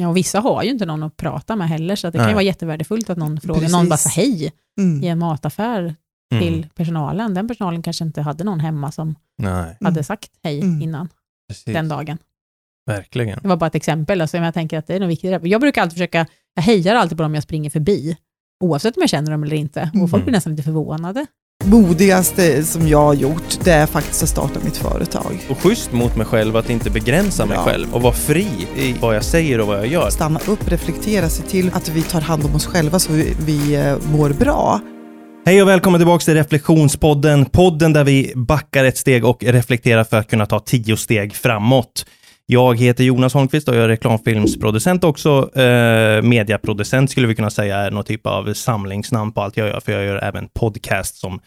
Ja, och vissa har ju inte någon att prata med heller, så det kan Nej. ju vara jättevärdefullt att någon frågar, Precis. någon bara säger hej Mm. i en mataffär Mm. till personalen. Den personalen kanske inte hade någon hemma som Nej, hade sagt hej Mm. innan precis. den dagen. Verkligen. Det var bara ett exempel, alltså, men jag tänker att det är nog viktigt. Jag brukar alltid försöka, jag hejar alltid på dem jag springer förbi, oavsett om jag känner dem eller inte. Och folk Mm. blir nästan lite förvånade. Modigaste som jag har gjort, det är faktiskt att starta mitt företag. Och schysst mot mig själv att inte begränsa mig Ja. själv och vara fri i vad jag säger och vad jag gör. Stanna upp, reflektera, se till att vi tar hand om oss själva så vi, vi eh, mår bra. Hej och välkommen tillbaka till Reflektionspodden. Podden där vi backar ett steg och reflekterar för att kunna ta tio steg framåt. Jag heter Jonas Holmqvist och jag är reklamfilmsproducent också. Eh, mediaproducent skulle vi kunna säga är någon typ av samlingsnamn på allt jag gör, för jag gör även podcast som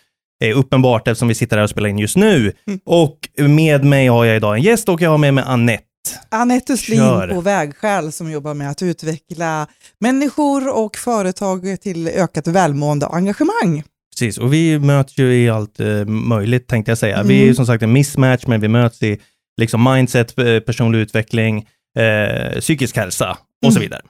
är uppenbart eftersom vi sitter här och spelar in just nu. Mm. Och med mig har jag idag en gäst och jag har med mig Annette. Anette Östlin på Vägskäl som jobbar med att utveckla människor och företag till ökat välmående och engagemang. Precis, och vi möts ju i allt eh, möjligt tänkte jag säga. Vi är ju Mm. som sagt en mismatch, men vi möts i liksom mindset, eh, personlig utveckling, eh, psykisk hälsa och så Mm. vidare.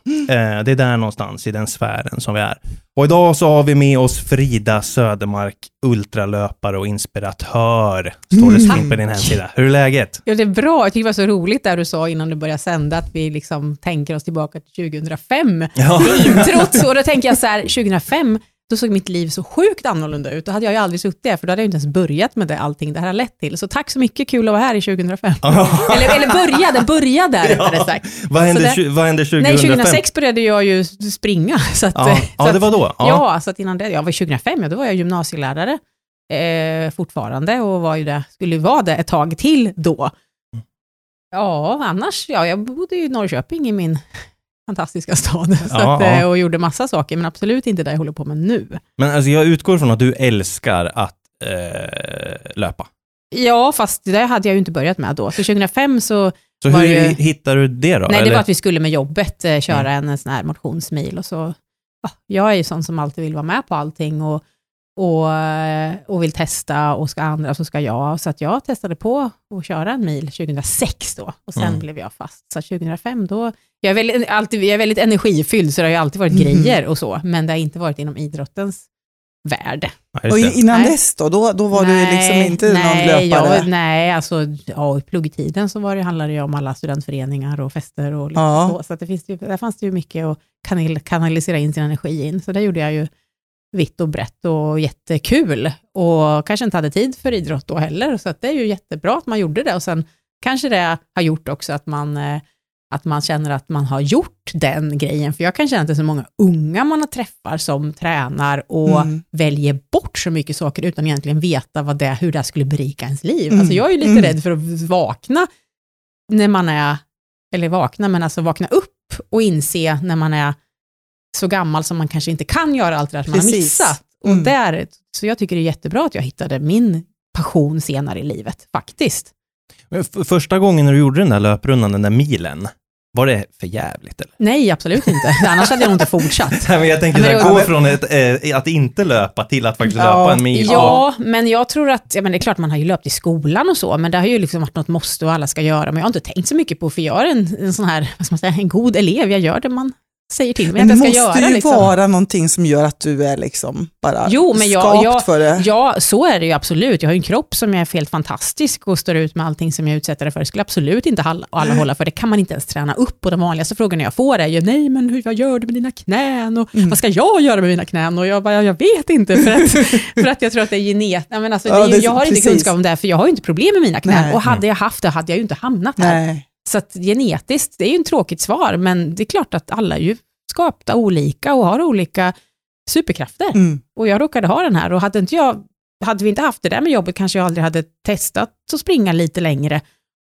Eh, det är där någonstans i den sfären som vi är. Och idag så har vi med oss Frida Södermark, ultralöpare och inspiratör, står det Mm. skrivet på din hemsida. Hur är läget? Ja, det är bra. Jag tycker det var så roligt där du sa innan du började sända, att vi liksom tänker oss tillbaka till 2005. Ja. Introt, och då tänker jag så här, 2005, då såg mitt liv så sjukt annorlunda ut. Då hade jag ju aldrig suttit där, för då hade jag inte ens börjat med det, allting det här har lett till. Så tack så mycket, kul att vara här i 2005. eller, eller började, började rättare sagt. Vad hände, tju- vad hände 2005? Nej, 2006 började jag ju springa. Så att, Ja, ja, det var då. Ja. Ja, så att innan det, jag var 2005, ja, då var jag gymnasielärare eh, fortfarande och var ju det, skulle vara det ett tag till då. Ja, annars, ja, jag bodde ju i Norrköping i min fantastiska stad Ja, att, ja. eh, och gjorde massa saker, men absolut inte det jag håller på med nu. Men alltså jag utgår från att du älskar att eh, löpa. Ja, fast det hade jag ju inte börjat med då. Så 2005 så, Så hur det ju- hittar du det då? nej det Eller? var att vi skulle med jobbet eh, köra Mm. en, en sån här motionsmil och så, ja, jag är ju sån som alltid vill vara med på allting och, och, eh, och vill testa och ska andra så ska jag. Så att jag testade på att köra en mil 2006 då och sen Mm. blev jag fast. Så 2005 då, jag är, väldigt, alltid, jag är väldigt energifylld så det har ju alltid varit Mhm. grejer och så, men det har inte varit inom idrottens värld. Ja, Och innan Nej. dess då, då, då var du Nej, liksom inte nej, någon löpare? Jag, nej, alltså ja, i pluggtiden så var det, handlade det ju om alla studentföreningar och fester och liksom Ja. så. Så att det finns ju, där fanns det ju mycket att kanal, kanalisera in sin energi in. Så det gjorde jag ju vitt och brett och jättekul. Och kanske inte hade tid för idrott då heller. Så det är ju jättebra att man gjorde det. Och sen kanske det har gjort också att man, eh, att man känner att man har gjort den grejen. För jag kan känna att det är så många unga man träffar som tränar och Mm. väljer bort så mycket saker utan egentligen veta vad det, hur det skulle berika ens liv. Mm. Alltså jag är ju lite Mm. rädd för att vakna när man är, eller vakna, men alltså vakna upp och inse när man är så gammal som man kanske inte kan göra allt det där som man har Precis. missat. Mm. Och där, så jag tycker det är jättebra att jag hittade min passion senare i livet, faktiskt. Första gången när du gjorde den där löprundan, den där milen, var det för jävligt eller? Nej, absolut inte. Annars hade jag nog inte fortsatt. Nej, men jag tänker Men så här, det- gå från ett, eh, att inte löpa till att faktiskt Ja. löpa en mil. Ja, men jag tror att, ja, men det är klart man har ju löpt i skolan och så, men det har ju liksom varit något måste och alla ska göra, men jag har inte tänkt så mycket på, för jag är en, en sån här, vad ska man säga, en god elev, jag gör det man säger till mig Men att det jag ska måste göra. ju liksom. vara någonting som gör att du är liksom bara Jo, men jag- skapt jag- för det. Ja, så är det ju absolut. Jag har en kropp som är helt fantastisk och står ut med allting som jag utsätter det för. Det skulle absolut inte alla, alla hålla för. Det kan man inte ens träna upp. Och de vanligaste frågorna jag får är ju, nej men hur, vad gör du med dina knän? Och Mm. vad ska jag göra med mina knän? Och jag bara, jag vet inte. För att, för att jag tror att det är genet. Men alltså, det Ja, är det- jag har inte precis. kunskap om det, för jag har ju inte problem med mina knän. Nej. Och hade jag haft det hade jag ju inte hamnat här. Nej. Så att genetiskt, det är ju en tråkigt svar, men det är klart att alla är ju skapta olika och har olika superkrafter. Mm. Och jag råkade ha den här och hade, inte jag, hade vi inte haft det där med jobbet kanske jag aldrig hade testat att springa lite längre.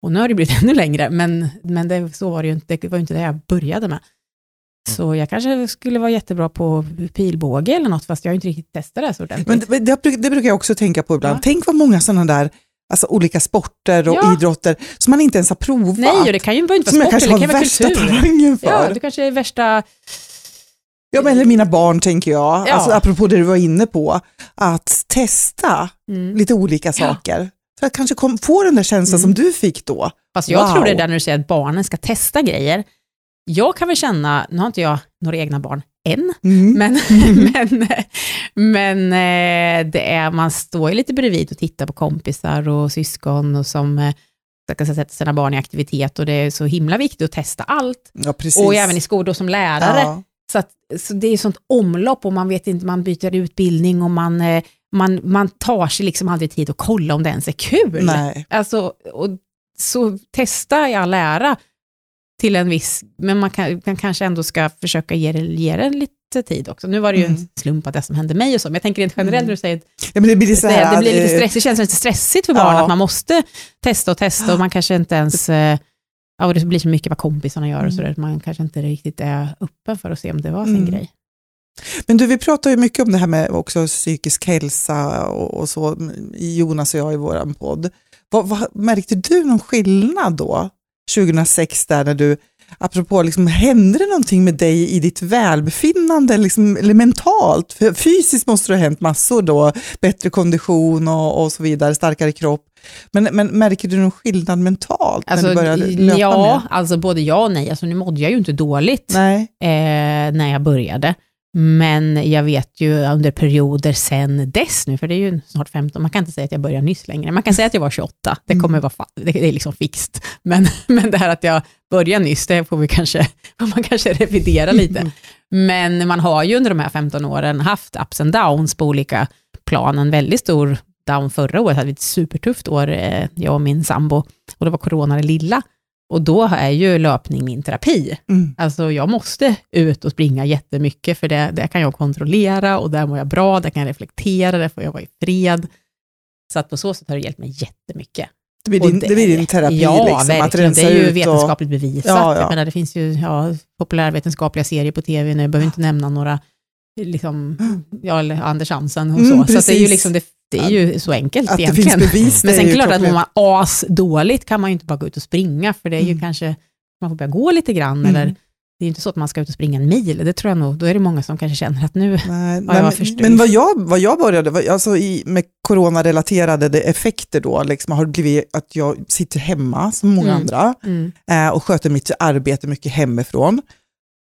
Och nu har det blivit ännu längre, men, men det, så var det, ju inte, det var ju inte det jag började med. Så jag kanske skulle vara jättebra på pilbåge eller något, fast jag har inte riktigt testat det så ordentligt. Men det, det, det brukar jag också tänka på ibland. Ja. Tänk vad många sådana där alltså, olika sporter och Ja. idrotter som man inte ens har provat. Nej, och det kan ju inte som vara jag sport, kanske det har kan vara värsta kultur. talangen för. Ja, Ja, det kanske är värsta... men, eller mina barn tänker jag, Ja. alltså, apropå det du var inne på, att testa Mm. lite olika saker. För att kanske kom, få den där känslan Mm. som du fick då. Fast jag Wow. tror det är där när du säger att barnen ska testa grejer. Jag kan väl känna, nu har inte jag några egna barn än, Mm. men, men, men eh, det är, man står ju lite bredvid och tittar på kompisar och syskon och som eh, ska sätta sina barn i aktivitet och det är så himla viktigt att testa allt. Ja. Och även i skol då som lärare. Ja. Så, att, så det är sånt omlopp och man vet inte, man byter utbildning och man, eh, man, man tar sig liksom aldrig tid att kolla om det ens är kul. Nej. Alltså, och, så testa i all ära till en viss, men man, kan, man kanske ändå ska försöka ge det, ge det lite tid också. Nu var det ju Mm. en slump att det som hände mig och så, men jag tänker rent generellt Mm. när du säger Ja, men det blir så här, det blir lite eh, stress, det känns lite stressigt för barn Ja. att man måste testa och testa och man kanske inte ens, eh, ja, och det blir så mycket vad kompisarna gör och Mm. sådär, man kanske inte riktigt är öppen för att se om det var sin Mm. grej. Men du, vi pratar ju mycket om det här med också psykisk hälsa och, och så, Jonas och jag i vår podd. Vad, vad, märkte du någon skillnad då, 2006, där när du, apropå, liksom, hände det någonting med dig i ditt välbefinnande, liksom, eller mentalt? För fysiskt måste det ha hänt massor då, bättre kondition och, och så vidare, starkare kropp. Men, men märker du någon skillnad mentalt när du började löpa ja, mer? alltså både ja och nej. Alltså, nu mådde jag ju inte dåligt eh, när jag började. Men jag vet ju under perioder sen dess nu, för det är ju snart 15, man kan inte säga att jag började nyss längre. Man kan säga att jag var 28, det kommer vara det, är liksom fixt. Men, men det här att jag började nyss, det får vi kanske, får man kanske revidera lite. Men man har ju under de här 15 åren haft ups and downs på olika plan. En väldigt stor down förra året, hade vi ett supertufft år, eh, jag och min sambo, och det var corona det lilla. Och då är ju löpning min terapi. Mm. Alltså jag måste ut och springa jättemycket, för det, det kan jag kontrollera och där mår jag bra, där kan jag reflektera, där får jag vara i fred. Så att på så sätt har det hjälpt mig jättemycket. Det blir din, det blir din terapi, Ja, liksom, att verkligen. rensa Det är ju ut och- vetenskapligt bevisat. Ja, ja. Jag menar, det finns ju ja, populärvetenskapliga serier på tv nu, jag behöver inte nämna några, liksom, ja, Anders Hansen och Mm, så. Så att det är ju, liksom, det, det är ju så enkelt Att det egentligen. finns bevis, Men det sen klart att mår klockrent. man asdåligt kan man ju inte bara gå ut och springa, för det är ju Mm. kanske, man får börja gå lite grann, Mm. eller det är ju inte så att man ska ut och springa en mil, det tror jag nog, då är det många som kanske känner att nu, Nej, nej, jag men, vad jag, vad jag började, alltså i, med coronarelaterade det- effekter då, liksom, har det blivit att jag sitter hemma som många Mm. andra mm, eh, och sköter mitt arbete mycket hemifrån.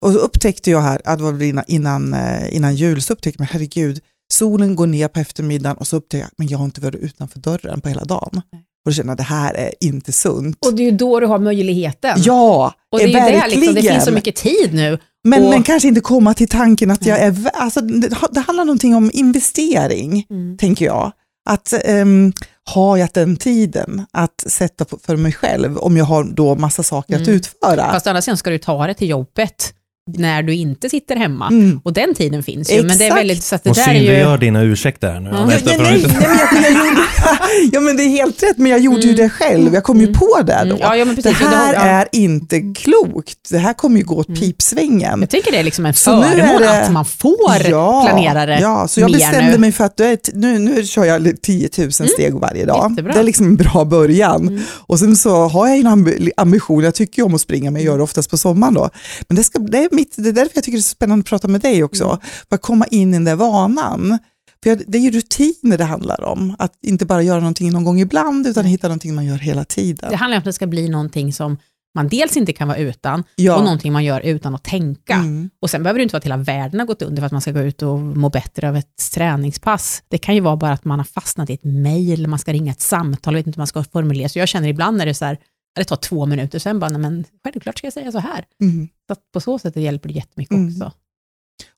Och så upptäckte jag här, att det var innan, innan, eh, innan jul, så upptäckte jag, men herregud, solen går ner på eftermiddagen och så upptäckte jag, men jag har inte varit utanför dörren på hela dagen. Nej. Och då kände jag, det här är inte sunt. och det är ju då du har möjligheten. ja, och det är verkligen. det, liksom, det finns så mycket tid nu. Men, och- men kanske inte komma till tanken att jag är, alltså, det, det handlar någonting om investering. Mm. tänker jag. Att um, har jag den tiden att sätta för mig själv om jag har då massa saker att Mm. utföra? Fast sidan ska du ta det till jobbet när du inte sitter hemma. Mm. Och den tiden finns ju. Men det är Exakt. väldigt, så att det Och där är ju... dina ursäkter här nu. Ja. Nej, nej, nej, men jag, jag gjorde, ja, men det är helt rätt, men jag gjorde ju Mm. det själv. Jag kom ju Mm. på det då. Mm, ja, ja, men det precis. här Ja. är inte klokt. Det här kommer ju gå åt Mm. pipsvängen. Jag tycker det är liksom en Så nu är förmån det- att man får planera det Ja, så jag bestämde nu. mig för att nu, nu kör jag 10 000 steg varje dag. Jättebra. Det är liksom en bra början. Mm. Och sen så har jag en ambi- ambition, jag tycker ju om att springa men jag gör det oftast på sommaren då. Men det, ska, det, är mitt, det är därför jag tycker det är så spännande att prata med dig också, Mm. för att komma in i den där vanan. För det är ju rutiner det handlar om, att inte bara göra någonting någon gång ibland utan hitta någonting man gör hela tiden. Det handlar om att det ska bli någonting som man dels inte kan vara utan Ja. och någonting man gör utan att tänka. Mm. Och sen behöver det inte vara att hela världen har gått under för att man ska gå ut och må bättre av ett träningspass. Det kan ju vara bara att man har fastnat i ett mejl, man ska ringa ett samtal, vet inte hur man ska formulera. Så jag känner ibland när det är så här, det tar två minuter, sen bara, nej men självklart ska jag säga så här. Mm. Så att på så sätt hjälper det jättemycket Mm. också.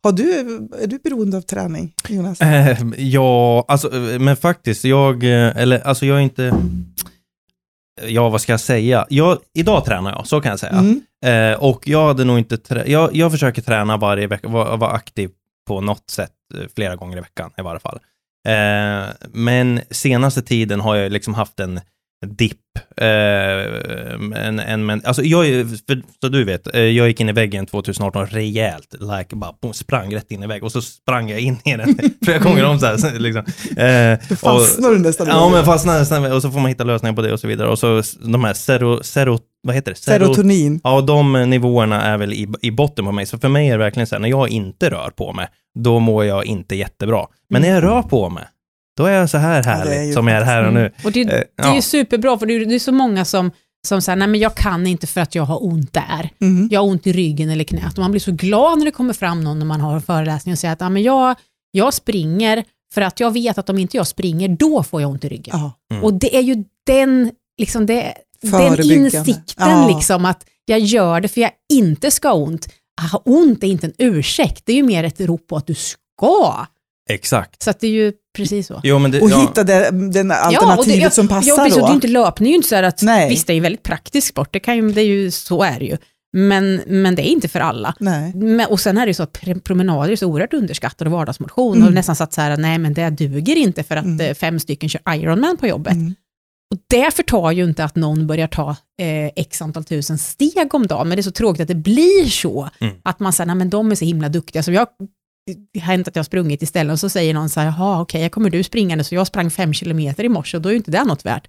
Har du, är du beroende av träning, Jonas? Eh, ja, alltså, eh, men faktiskt, jag, eh, eller alltså jag är inte, ja vad ska jag säga? Jag, idag tränar jag, så kan jag säga. Mm. Eh, och jag hade nog inte, trä- jag, jag försöker träna varje vecka, vara vara aktiv på något sätt eh, flera gånger i veckan i varje fall. Eh, men senaste tiden har jag liksom haft en dipp. Eh, en, en, men, alltså jag, för, så du vet, eh, jag gick in i väggen 2018 rejält, like, bara, boom, sprang rätt in i väggen och så sprang jag in i den flera gånger om så här. Liksom. Eh, fastnar du nästan Ja, men fastnar nästan, och så får man hitta lösningar på det och så vidare. Och så de här sero, sero, vad heter det? Sero- Serotonin. Ja, de nivåerna är väl i, i botten på mig. Så för mig är det verkligen så här, när jag inte rör på mig, då mår jag inte jättebra. Men när jag rör på mig, då är jag så här det är härlig ju som jag är här och nu. Och det, Eh, det är ja. ju superbra, för det är, det är så många som som säger, nej men jag kan inte för att jag har ont där. Mm. Jag har ont i ryggen eller knät. Och man blir så glad när det kommer fram någon när man har en föreläsning och säger att ja, men jag, jag springer för att jag vet att om inte jag springer, då får jag ont i ryggen. Ja. Mm. Och det är ju den, liksom det, den insikten, Ja. liksom att jag gör det för jag inte ska ha ont. Att ha ont är inte en ursäkt, det är ju mer ett rop på att du ska. Exakt. Så att det är ju precis så. Jo, men det, Och ja. hitta det, den alternativet och det, ja, som passar ja, precis, och då. Det är inte löpning, är ju inte så här att, Nej. visst det är ju väldigt praktisk sport, det, kan ju, det är ju, så är det ju. Men, men det är inte för alla. Nej. Men, och sen är det ju så att pr- promenader är så oerhört underskattade och vardagsmotion Mm. och nästan så att så här, nej men det duger inte för att Mm. eh, fem stycken kör Ironman på jobbet. Mm. Och det förtar ju inte att någon börjar ta eh, x antal tusen steg om dagen, men det är så tråkigt att det blir så. Mm. Att man säger, nej men de är så himla duktiga. Så jag, det hänt att jag har sprungit istället och så säger någon så här, jaha okej, jag kommer du springande så jag sprang fem kilometer i morse och då är ju inte det något värt.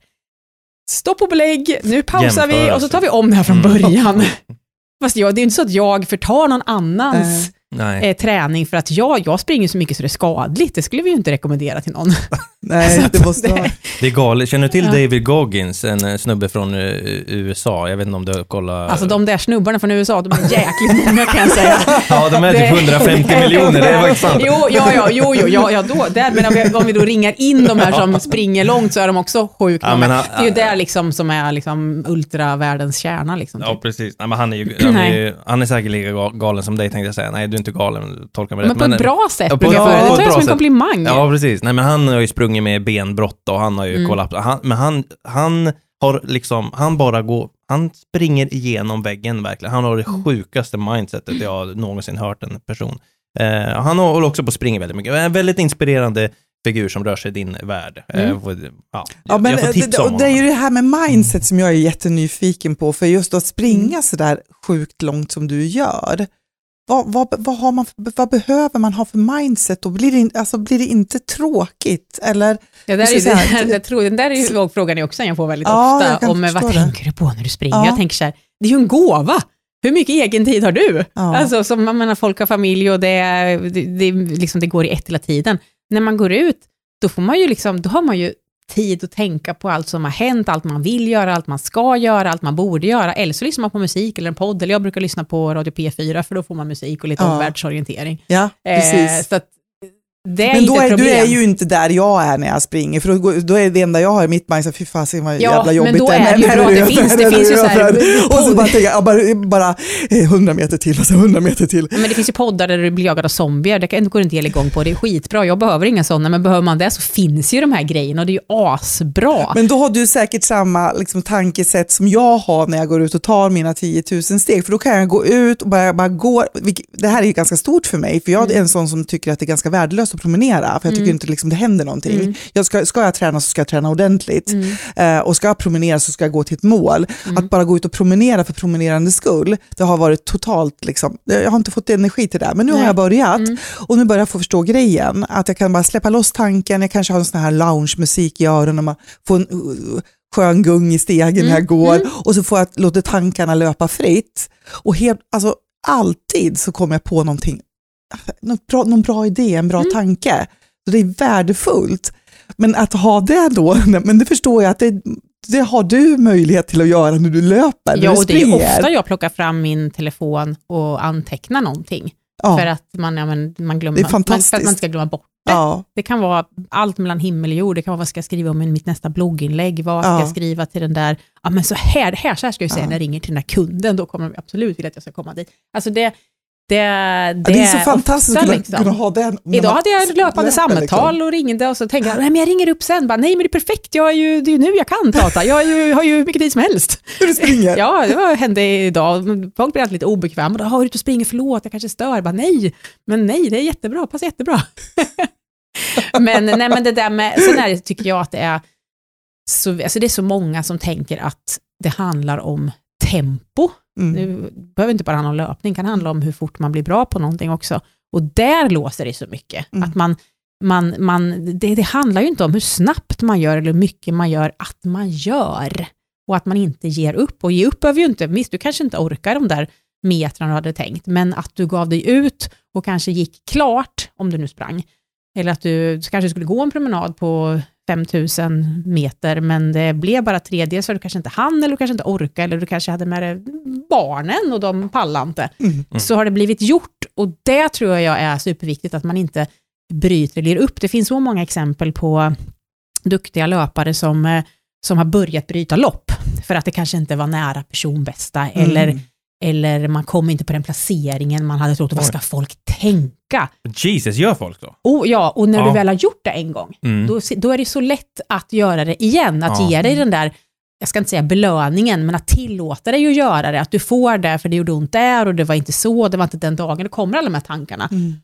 Stopp och belägg, nu pausar vi Jämförelse. och så tar vi om det här från Mm. början. Fast jag, det är inte så att jag förtar någon annans Nej. eh, träning för att jag, jag springer så mycket så det är skadligt. Det skulle vi ju inte rekommendera till någon. Nej, det måste det- vara... Det är galet. Känner du till Ja. David Goggins, en eh, snubbe från eh, USA? Jag vet inte om du har kollat... Alltså de där snubbarna från USA, de är jäkligt många kan jag säga. Ja, de är typ 150 miljoner, det är faktiskt sant. Jo, ja, ja, jo, jo, ja, ja då, där, men om vi, om vi då ringar in de här som springer långt så är de också sjukt Ja, många. men han- det är ju där liksom som är liksom ultravärldens kärna. Liksom, Ja, typ. precis. Nej, men han är ju han är, ju- han är säkert lika ga- galen som dig tänkte jag säga. Nej, du är inte galen, tolka mig men rätt. på ett bra sätt Ja, på- brukar jag ja, Det ett tar jag som en komplimang. Ja, precis. Nej, men han har ju sprungit med benbrott och han har ju Mm. kollaps. Han, men han, han har liksom, han bara går, han springer igenom väggen verkligen. Han har det Mm. sjukaste mindsetet jag någonsin hört en person. Eh, han håller också på att springa väldigt mycket. En väldigt inspirerande figur som rör sig i din värld. Eh, Mm. ja, Ja, men jag får det, tipsa om och det är ju det här med mindset som jag är jättenyfiken på, för just att springa Mm. så där sjukt långt som du gör, vad, vad, vad, har man, vad behöver man ha för mindset och blir det, in- alltså, blir det inte tråkigt? Eller, Ja, där är, ju- säga- jag tror, den där är frågan är också jag får väldigt Ja, ofta. Om eh, vad det. tänker du på när du springer? Ja. Jag tänker så här, det är ju en gåva. Hur mycket egen tid har du? Ja. Alltså, som, jag menar, folk har familj och det, det, det, liksom, det går i ett hela tiden. När man går ut, då, får man ju liksom, då har man ju tid att tänka på allt som har hänt, allt man vill göra, allt man ska göra, allt man borde göra. Eller så lyssnar man på musik eller en podd, eller jag brukar lyssna på Radio P4, för då får man musik och lite Ja. omvärldsorientering. ja, precis. Eh, så att, det är Men då är, du är ju inte där jag är när jag springer, för då, går- då är det enda jag har i mitt mindset, fy fasen vad Ja, jävla men jobbigt då det är det ju när bra att det finns- det finns ju så här-. Och så bara jag, ja, bara, bara eh, 100 meter till och så 100 meter till. Men det finns ju poddar där du blir jagad av zombier, det kan- går inte hela igång på, det är skitbra. Jag behöver inga sådana, men behöver man det så finns ju de här grejerna och det är ju asbra. Men då har du säkert samma liksom, tankesätt som jag har när jag går ut och tar mina 10 000 steg. För då kan jag gå ut och bara, bara gå. Det här är ju ganska stort för mig, för jag är en sån som tycker att det är ganska värdelöst att promenera. För jag tycker inte liksom, det händer någonting. Jag ska, ska jag träna så ska jag träna ordentligt. Eh, och ska jag promenera så ska jag gå till ett mål. Att bara gå ut och promenera för promenerandets skull, det har varit totalt, liksom, jag har inte fått energi till det. Men nu har Nej. jag börjat och nu börjar jag få förstå grejen. Att jag kan bara släppa loss tanken, jag kanske har en sån här lounge-musik i öronen och man får en uh, skön gung i stegen när jag går och så får jag låta tankarna löpa fritt. Och helt, alltså, alltid så kommer jag på någonting, något bra, någon bra idé, en bra tanke. Så det är värdefullt. Men att ha det då, men det förstår jag att det, det har du möjlighet till att göra när du löper, när Ja, och det är ofta jag plockar fram min telefon och antecknar någonting. ja, För att man, ja, men, man glömmer, man, för att man fantastiskt. ska glömma bort det. ja, Det kan vara allt mellan himmel och jord, det kan vara vad ska jag skriva om i mitt nästa blogginlägg, vad ska Ja. jag skriva till den där, ja men så här, här, så här ska jag säga när jag ringer till den där kunden, då kommer de absolut vilja att jag ska komma dit. Alltså det, det, det, ja, det är så fantastiskt ofta, att kunna, liksom. kunna ha den. Idag hade jag löpande löper, samtal liksom. och ringde och så tänkte jag, nej men jag ringer upp sen, bara, nej men det är perfekt, jag är ju, det är ju nu jag kan prata, jag ju, har ju hur mycket tid som helst. Du springer. Ja, det var, hände idag. Folk blir alltid lite obekväma. Då, har du ute och springer, förlåt, jag kanske stör. Jag Bara, nej, men nej, det är jättebra, passar jättebra. men, nej, men det där med, sen är det, tycker jag att det är, så, alltså det är så många som tänker att det handlar om tempo. Mm. Nu behöver inte bara handla om löpning, det kan handla om hur fort man blir bra på någonting också. Och där låser det så mycket. Mm. Att man, man, man, det, det handlar ju inte om hur snabbt man gör eller hur mycket man gör, att man gör. Och att man inte ger upp. Och ge upp behöver ju inte, visst du kanske inte orkar de där metrarna du hade tänkt, men att du gav dig ut och kanske gick klart, om du nu sprang, eller att du kanske skulle gå en promenad på 5000 meter, men det blev bara tre. Dels för du kanske inte hann, eller du kanske inte orkade, eller du kanske hade med dig barnen och de pallade inte. Mm. Så har det blivit gjort och det tror jag är superviktigt, att man inte bryter eller ger upp. Det finns så många exempel på duktiga löpare som, eh, som har börjat bryta lopp, för att det kanske inte var nära personbästa, Mm. eller man kom inte på den placeringen man hade trott. Vad ska folk tänka? Jesus, gör folk då? Oh, ja, och när Ja. du väl har gjort det en gång, Mm. då, då är det så lätt att göra det igen. Att Ja. ge dig den där, jag ska inte säga belöningen, men att tillåta dig att göra det. Att du får det, för det gjorde ont där och det var inte så, det var inte den dagen. Det kommer alla de här tankarna. Mm.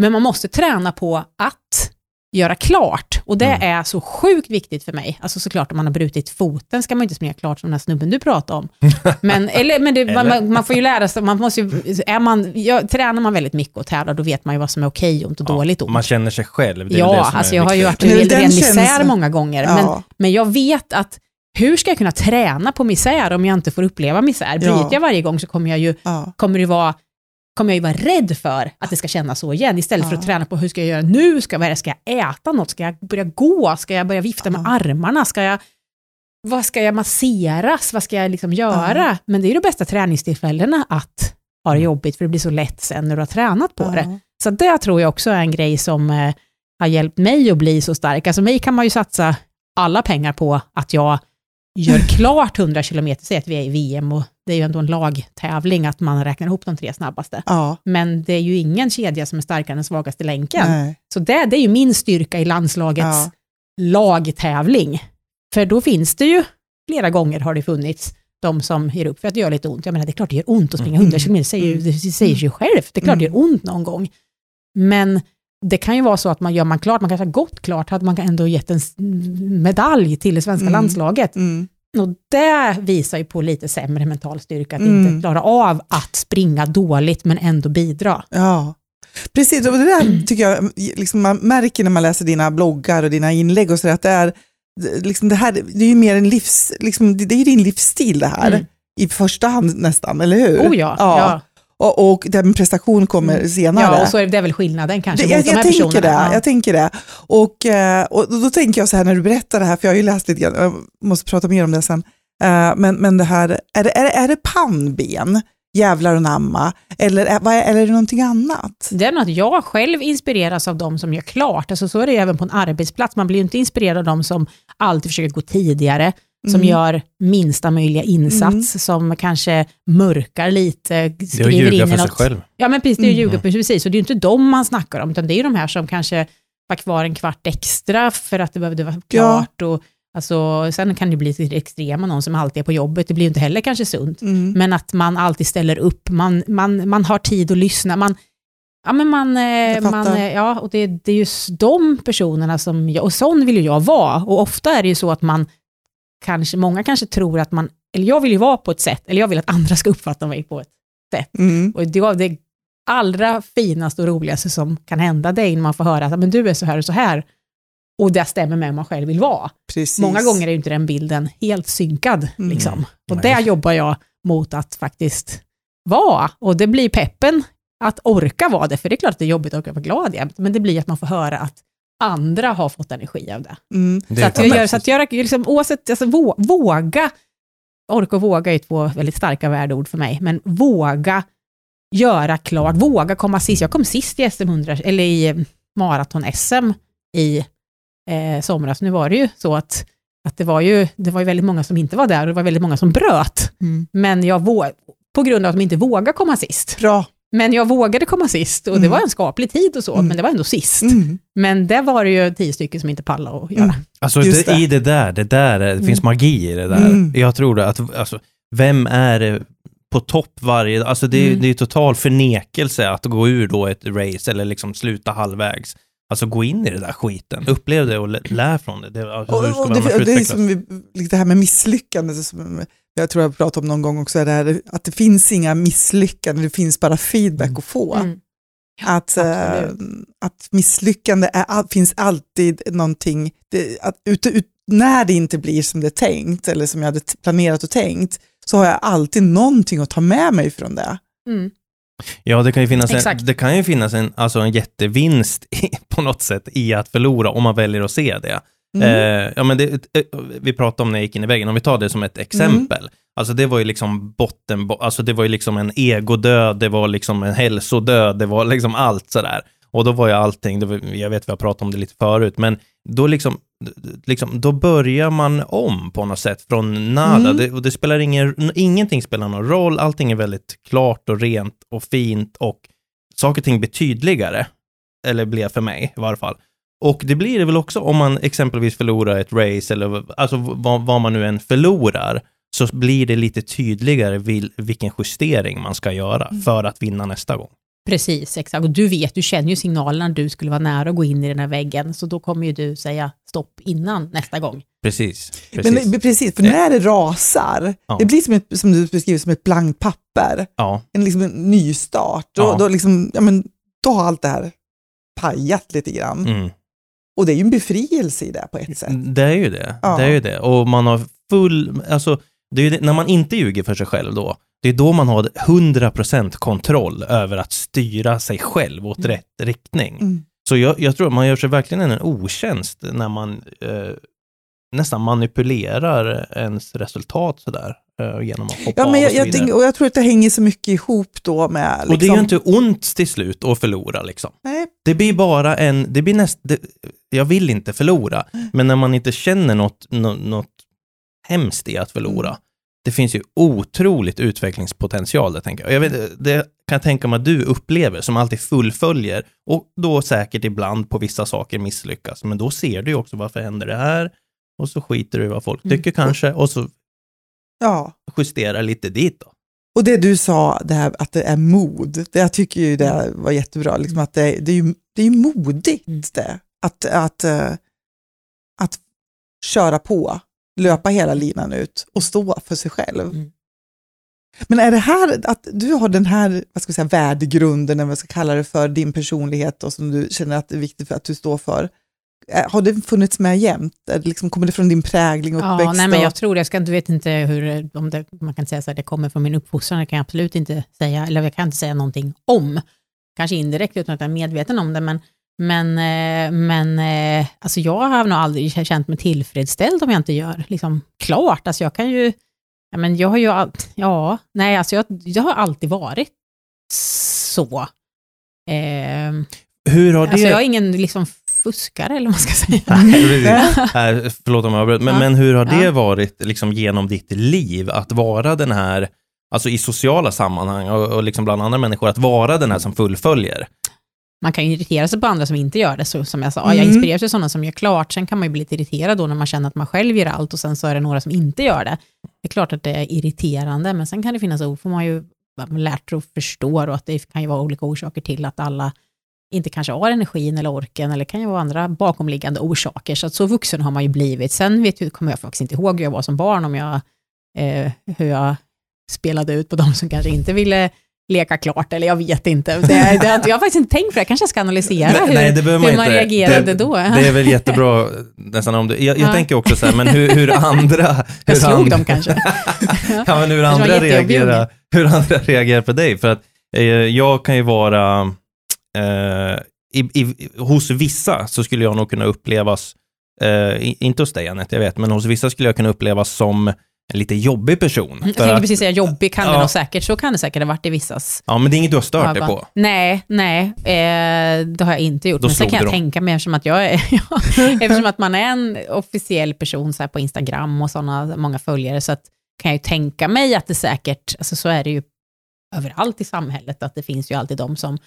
Men man måste träna på att göra klart. Och det Mm. är så sjukt viktigt för mig. Alltså såklart om man har brutit foten ska man inte springa klart som den här snubben du pratade om. Men, eller, men det, man, Eller? man, man får ju lära sig, man måste ju, är man, ja, tränar man väldigt mycket och tävlar, då vet man ju vad som är okej och dåligt ont. Man känner sig själv. Ja, det som alltså är jag har ju varit i Men ren misär många gånger. Men, Ja. men jag vet att hur ska jag kunna träna på misär om jag inte får uppleva misär? Bryter Ja. jag varje gång så kommer jag ju Ja. kommer det vara kommer jag ju vara rädd för att det ska kännas så igen, istället för Ja. att träna på hur ska jag göra nu, ska, det, ska jag äta något, ska jag börja gå, ska jag börja vifta med Ja. armarna, ska jag, vad ska jag masseras, vad ska jag liksom göra? Men det är ju de bästa träningstillfällena att ha det jobbigt, för det blir så lätt sen när du har tränat på det. Ja. Så det tror jag också är en grej som eh, har hjälpt mig att bli så stark. Alltså mig kan man ju satsa alla pengar på att jag gör klart 100 kilometer, säg att vi är i VM och det är ju ändå en lagtävling att man räknar ihop de tre snabbaste. Ja. Men det är ju ingen kedja som är starkare än den svagaste länken. Nej. Så det, det är ju min styrka i landslagets Ja. lagtävling. För då finns det ju, flera gånger har det funnits de som ger upp för att det gör lite ont. Jag menar, det är klart det gör ont att springa Mm. 100 km, det säger, ju- det säger sig ju självt. Det är klart det Mm. gör ont någon gång. Men det kan ju vara så att man gör man klart, man kanske har gått klart, hade man ändå gett en medalj till det svenska Mm. landslaget. Mm. Och det visar ju på lite sämre mental styrka, att Mm. inte klara av att springa dåligt men ändå bidra. Ja, precis. Och det där tycker jag liksom man märker när man läser dina bloggar och dina inlägg och så där, att det är liksom det här, det är ju mer en livs, liksom, det är din livsstil det här. Mm. I första hand nästan, eller hur? Oh ja, ja. Och, och med prestation kommer Mm. senare. ja och så är det väl skillnaden kanske Det, mot jag, de här jag, tänker personerna. det, Ja. jag tänker det. Och, eh, och då tänker jag så här när du berättar det här, för jag har ju läst lite grann, jag måste prata mer om det sen. Eh, Men, men det här, är det, är det, är det pannben, jävlar och namma, eller, är- är, eller är det någonting annat? Det är nog att jag själv inspireras av de som gör klart. Alltså så är det även på en arbetsplats. Man blir ju inte inspirerad av de som alltid försöker gå tidigare, som Mm. gör minsta möjliga insats, som kanske mörkar lite, Det är att skriver ljuga för sig själv. Ja men precis, det är ju Mm. ljuga, precis. Och det är inte dem man snackar om, utan det är de här som kanske var kvar en kvart extra för att det behövde vara klart. Och, alltså, sen kan det bli lite extrema, någon som alltid är på jobbet, det blir inte heller kanske sunt. Mm. Men att man alltid ställer upp, man, man, man har tid att lyssna. Man, ja, men man, eh, man, eh, ja, och det, det är just de personerna som, jag, och sån vill ju jag vara. Och ofta är det ju så att man, kanske, många kanske tror att man, eller jag vill ju vara på ett sätt, eller jag vill att andra ska uppfatta mig på ett sätt. Mm. Och det var det allra finaste och roligaste som kan hända dig när man får höra att men du är så här och så här. Och det stämmer med hur man själv vill vara. Precis. Många gånger är ju inte den bilden helt synkad. Mm. Liksom. Och där jobbar jag mot att faktiskt vara. Och det blir peppen att orka vara det, för det är klart att det är jobbigt att orka vara glad jämt, men det blir att man får höra att andra har fått energi av det. Mm. Det Så att jag gör, så att göra, liksom, oavsett, alltså, vå, våga, orka och våga är två väldigt starka värdeord för mig, men våga göra klart, våga komma sist. Jag kom sist i SM 100, eller i eh, maraton-SM i eh, somras. Nu var det ju så att, att det, var ju, det var ju väldigt många som inte var där och det var väldigt många som bröt. Mm. Men jag vå, på grund av att de inte vågade komma sist. Bra. Men jag vågade komma sist och det Mm. var en skaplig tid och så, Mm. men det var ändå sist. Mm. Men det var det ju tio stycken som inte pallade att göra. Mm. Alltså det, det. i det där, det där, är- det Mm. finns magi i det där. Mm. Jag tror det, att, alltså, vem är på topp varje, alltså det, Mm. det är total förnekelse att gå ur då ett race eller liksom sluta halvvägs. Alltså gå in i det där skiten, upplev det och lä- lär från det. det alltså, Och, och det, det är som vi, det här med misslyckande, som jag tror jag pratat om någon gång också, det här, att det finns inga misslyckanden, det finns bara feedback att få. Mm. Att, absolut. att misslyckande är, finns alltid någonting, det, att ut, ut, när det inte blir som det är tänkt eller som jag hade planerat och tänkt, så har jag alltid någonting att ta med mig från det. Mm. Ja, det kan ju finnas, en, det kan ju finnas en, alltså en jättevinst i, på något sätt i att förlora om man väljer att se det. Mm. Eh, ja, men det, eh, vi pratade om när jag gick in i väggen, om vi tar det som ett exempel. Alltså det var ju liksom botten, bo- alltså det var ju liksom en egodöd, det var liksom en hälsodöd, det var liksom allt sådär. Och då var ju allting, var, jag vet vi har pratat om det lite förut, men då liksom, liksom då börjar man om på något sätt från nada. Mm. Det, och det spelar ingen, ingenting spelar någon roll, allting är väldigt klart och rent och fint och saker och ting blir tydligare. Eller blev för mig i varje fall. Och det blir det väl också om man exempelvis förlorar ett race eller alltså vad, vad man nu än förlorar så blir det lite tydligare vil, vilken justering man ska göra Mm. för att vinna nästa gång. Precis, exakt. Och du vet, du känner ju signalerna när du skulle vara nära att gå in i den här väggen, så då kommer ju du säga stopp innan nästa gång. Precis. precis. Men precis, för när det rasar, Ja. det blir som, ett, som du beskriver som ett blankt papper, ja, en, liksom en nystart. Då, Ja. då, liksom, ja, men, då har allt det här pajat lite grann. mm. Och det är ju en befrielse i det på ett sätt. det är ju det. Ja. Det är ju det. Och man har full, alltså, det är ju det, när man inte ljuger för sig själv då, det är då man har 100% kontroll över att styra sig själv åt Mm. rätt riktning. Mm. Så jag, jag tror att man gör sig verkligen en otjänst när man eh, nästan manipulerar ens resultat sådär eh, genom att hoppa Ja, av men och jag, så jag, vidare. och jag tror att det hänger så mycket ihop då med... Liksom, Och det är ju inte ont till slut att förlora liksom. Nej, Det blir bara en, det blir näst, det, jag vill inte förlora, men när man inte känner något, något, något hemskt i att förlora, Mm. Det finns ju otroligt utvecklingspotential där, tänker jag. jag vet, det kan jag tänka mig att du upplever, som alltid fullföljer, och då säkert ibland på vissa saker misslyckas, men då ser du ju också varför händer det här, och så skiter du i vad folk Mm. tycker kanske, och så ja. justerar lite dit då. Och det du sa, det här att det är mod, det jag tycker ju det var jättebra, liksom att det, det, är ju, det är modigt Mm. det, att, att, eh, att köra på, löpa hela linan ut och stå för sig själv. Mm. Men är det här, att du har den här vad ska vi säga, värdegrunden, eller vad ska kalla det för, din personlighet och som du känner att det är viktigt för att du står för, eh, har det funnits med jämt? Liksom, kommer det från din prägling och Ja, uppväxt? nej, men jag tror det. Jag ska, du vet inte hur, om det, man kan säga så här, det kommer från min uppfostran, det kan jag absolut inte säga, eller jag kan inte säga någonting om. Kanske indirekt utan att jag är medveten om det, men, men, eh, men eh, alltså jag har nog aldrig känt mig tillfredsställd om jag inte gör liksom, klart. Alltså jag kan ju, ja, men jag har ju, all, ja, nej, alltså jag, jag har alltid varit så. Eh, Hur har det... alltså jag är ingen liksom fuskare, eller vad man ska säga. Nej, förlåt om jag avbröt, men, Ja. men hur har det Ja. varit liksom genom ditt liv att vara den här, alltså i sociala sammanhang och, och liksom bland andra människor, att vara den här som fullföljer? Man kan ju irritera sig på andra som inte gör det, så, som jag sa. Mm. Jag inspireras av sådana som gör klart, sen kan man ju bli lite irriterad då när man känner att man själv gör allt och sen så är det några som inte gör det. Det är klart att det är irriterande, men sen kan det finnas ord, får man ju lärt sig att förstå och att det kan ju vara olika orsaker till att alla inte kanske har energin eller orken, eller kan ju vara andra bakomliggande orsaker, så att så vuxen har man ju blivit. Sen vet jag, kommer jag faktiskt inte ihåg hur jag var som barn, om jag, eh, hur jag spelade ut på de som kanske inte ville leka klart, eller jag vet inte. Det, det, jag har faktiskt inte tänkt på det, jag kanske ska analysera hur, Nej, det behöver man hur man inte. reagerade det, då. Det är väl jättebra, nästan om du, jag, jag Ja. tänker också så här, men hur, hur andra... Hur Jag slog andra, dem kanske. ja, men hur andra, reagerar, hur andra reagerar på dig. För att eh, jag kan ju vara, eh, i, i, hos vissa så skulle jag nog kunna upplevas, eh, inte hos dig Anette, jag vet, men hos vissa skulle jag kunna upplevas som en lite jobbig person. Jag För tänkte att, precis säga jobbig kan det Ja. nog säkert, så kan det säkert ha varit i vissas ja, men det är inget du har stört dig på. Nej, nej, eh, det har jag inte gjort. Då Men sen kan jag dem. tänka mig, eftersom att, jag är, eftersom att man är en officiell person så på Instagram och sådana många följare, så att, kan jag ju tänka mig att det säkert, alltså så är det ju överallt i samhället, att det finns ju alltid de som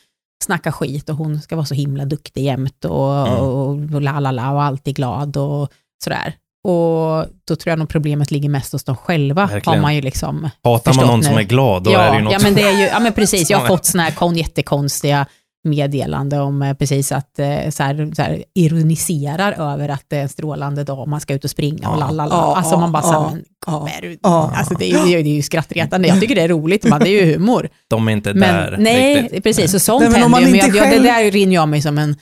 snackar skit och hon ska vara så himla duktig jämt och, Mm. och, och la la la och alltid glad och sådär. Och då tror jag nog problemet ligger mest hos dem själva, Verkligen. har man ju liksom Hatar man någon nu. som är glad, då ja, är det ju något ja, men det är ju, ja, men precis. Jag har fått såna här kon, jättekonstiga meddelande om eh, precis att eh, så här, så här, ironiserar över att det är en strålande dag och man ska ut och springa och lalala. Ja, Alltså man bara ja, så här, men, ja, är du, ja. alltså det, är, ju- det är ju skrattretande. Jag tycker det är roligt, man, det är ju humor. de är inte Men där nej, riktigt. precis, och sånt Nej, men händer ju. Men jag, det där rinner jag mig som en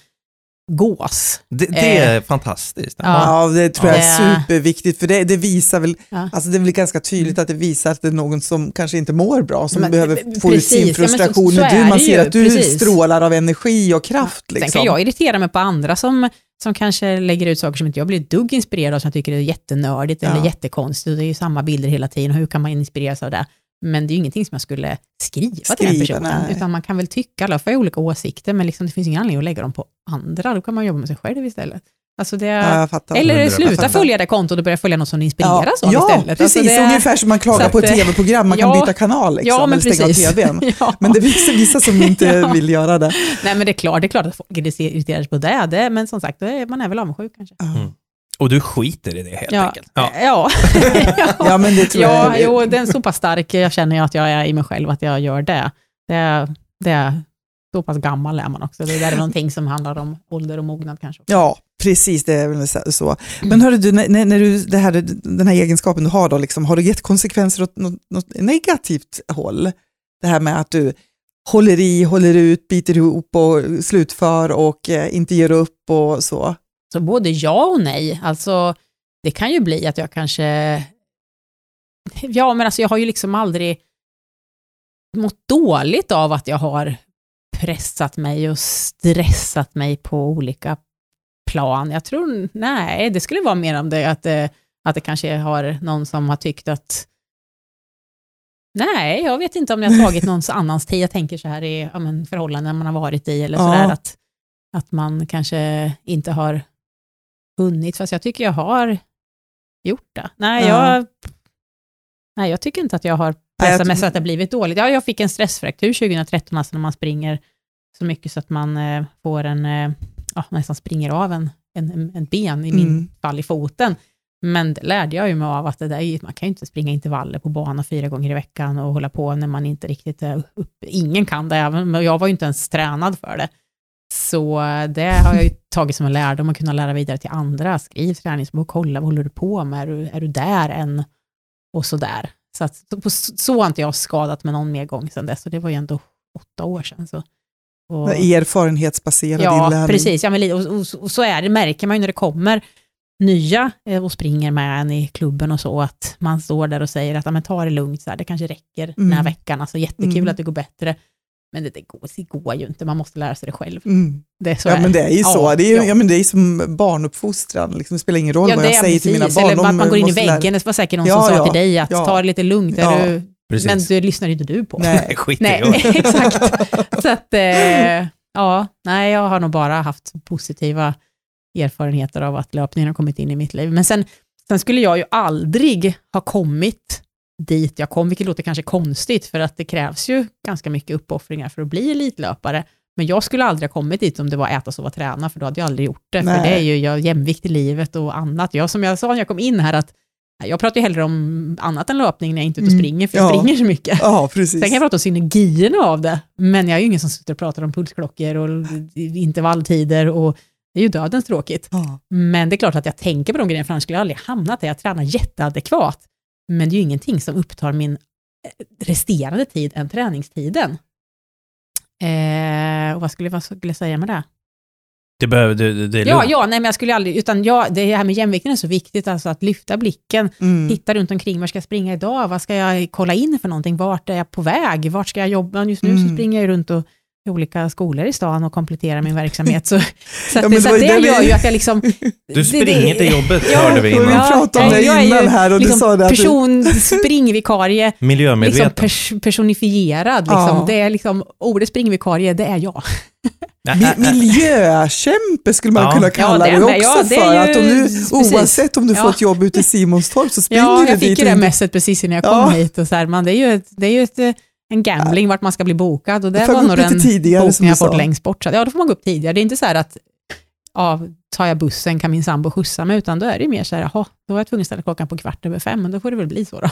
gås. Det, det är Eh, fantastiskt. Ja. Ja, det tror jag är Ja. superviktigt, för det, det visar väl, Ja. alltså det är väl ganska tydligt att det visar att det är någon som kanske inte mår bra, som Men- behöver få ut sin ja, men så- frustration. så du, man ser ju, att du precis. strålar av energi och kraft. Sen Liksom. kan jag irritera mig på andra som som kanske lägger ut saker som inte jag blir ett dugg inspirerad av, som jag tycker är jättenördigt eller Ja. jättekonstigt. Det är ju samma bilder hela tiden, hur kan man inspireras av det? Men det är ju ingenting som jag skulle skriva, till den Skriva, personen, nej. utan man kan väl tycka, alla får olika åsikter, men liksom, det finns ingen anledning att lägga dem på andra, då kan man jobba med sig själv istället. Alltså det, Ja, fattar. eller 100%. sluta följa det kontot och börja följa något som inspireras av ja, istället. Alltså precis. det, Ungefär som man klagar på ett eh, tv-program, man kan ja, byta kanal liksom, ja, men eller stänga av precis. tvn. ja. Men det finns vissa som inte Ja. vill göra det. Nej, men det är klart, det är klart att folk irriterar sig på det, det, men som sagt, är, man är väl avundsjuk kanske. Ja. Och du skiter i det helt Ja, enkelt. Ja. ja. Ja, men det tror ja, jag. jo, den är så pass stark, jag känner ju att jag är i mig själv, att jag gör det. Det, det är så pass gammal är man också. Det där är någonting som handlar om ålder och mognad kanske. också. Ja, precis, det är väl så- så. Men hörru du, när, när du, det här, den här egenskapen du har, då, liksom, har du gett konsekvenser åt något, något negativt håll? Det här med att du håller i, håller ut, biter ihop och slutför och eh, inte ger upp och så. Så både ja och nej. Alltså, det kan ju bli att jag kanske... Ja, men alltså jag har ju liksom aldrig mått dåligt av att jag har pressat mig och stressat mig på olika plan. Jag tror, nej, det skulle vara mer om det att, det, att det kanske har någon som har tyckt att Nej, jag vet inte om det har tagit någons annans tid. Jag tänker så här i ja, men, förhållanden man har varit i, eller Ja. sådär att, att man kanske inte har hunnit, fast jag tycker jag har gjort det. Nej, Ja. jag, nej jag tycker inte att jag har pressat mig så att det har blivit dåligt. Ja, jag fick en stressfraktur 2013, alltså när man springer så mycket så att man eh, får en, eh, ja, nästan springer av en, en, en, en ben, i min Mm. fall i foten. Men det lärde jag ju mig av att det där, man kan ju inte springa intervaller på bana fyra gånger i veckan och hålla på när man inte riktigt är uppe. Ingen kan det, även- men jag var ju inte ens tränad för det. Så det har jag ju tagit som en lärdom att kunna lära vidare till andra. Skriv träningsbok, kolla vad håller du på med, är du, är du där än? Och så där. Så, att, så, så har inte jag skadat med någon mer gång sedan dess, och det var ju ändå åtta år sedan. Så. Och, Erfarenhetsbaserad Ja, inlärning. precis. Ja, li- och, och, och så är det, märker man ju när det kommer nya eh, och springer med en i klubben och så, att man står där och säger att men ta det lugnt, så här, det kanske räcker den här Mm. veckan, alltså jättekul Mm. att det går bättre. Men det, det, går, det går ju inte, man måste lära sig det själv. Mm. Det är så Ja, men det är ju så. Ja, det, är ja. ja. men det är som barnuppfostran. Liksom, det spelar ingen roll Ja, vad jag säger till mina precis. barn. Eller att man går in i väggen, det var säkert någon Ja, som sa ja, till dig att ja. ta det lite lugnt, är Ja, du, Precis. men det lyssnar inte du på. Nej. Skit Nej, exakt. Så att, eh, ja, nej, jag har nog bara haft positiva erfarenheter av att löpningen har kommit in i mitt liv. Men sen, sen skulle jag ju aldrig ha kommit dit jag kom, vilket låter kanske konstigt, för att det krävs ju ganska mycket uppoffringar för att bli elitlöpare. Men jag skulle aldrig ha kommit dit om det var äta, sova, träna, för då hade jag aldrig gjort det. För Nej. det är ju jag, jämvikt i livet och annat. Jag, som jag sa när jag kom in här, att jag pratar ju hellre om annat än löpning när jag inte är ute och Mm, springer, för jag ja. springer så mycket. Ja, precis. Sen kan jag prata om synergierna av det, men jag är ju ingen som sitter och pratar om pulsklockor och intervalltider och det är ju dödens tråkigt. Ja. Men det är klart att jag tänker på de grejerna, för annars skulle jag aldrig hamnat där. Jag tränar jätteadekvat, men det är ju ingenting som upptar min eh, resterande tid än träningstiden. Eh, och vad skulle, vad skulle jag säga med det? Det behöver, det, det är Ja, ja, nej men jag skulle aldrig, utan ja, det här med jämvikten är så viktigt, alltså att lyfta blicken, Mm. titta runt omkring, var ska jag springa idag, vad ska jag kolla in för någonting, vart är jag på väg, vart ska jag jobba, just nu så Mm. springer jag runt och i olika skolor i stan och kompletterar min verksamhet. Så, så, Ja, att, men det, det så det det vi- gör ju att jag liksom... Du springer till jobbet, hörde vi innan. vi pratade om det jag är ju innan här och du liksom sa det att du- person, springvikarie, liksom Miljömedveten. pers, personifierad. Liksom. Ja. Det är liksom, ordet springvikarie, det är jag. Mi- Miljökämpe skulle man Ja. kunna kalla Ja, dig det- också ja, det är för. ju- Att om du, oavsett om du Ja. får ett jobb ute i Simonstorp så springer Ja, du jag dit. fick ju det messet precis innan jag kom Ja. hit. Och så här, man, det är ju, ett, det är ju ett, en gambling vart man ska bli bokad och det var nog den tidigare, du jag fått längst bort. Så, att, ja, då får man gå upp tidigare. Det är inte så här att ja, tar jag bussen kan min sambo skjutsa mig, utan då är det mer så här, jaha, då var jag tvungen att ställa klockan på kvart över fem, men då får det väl bli så då.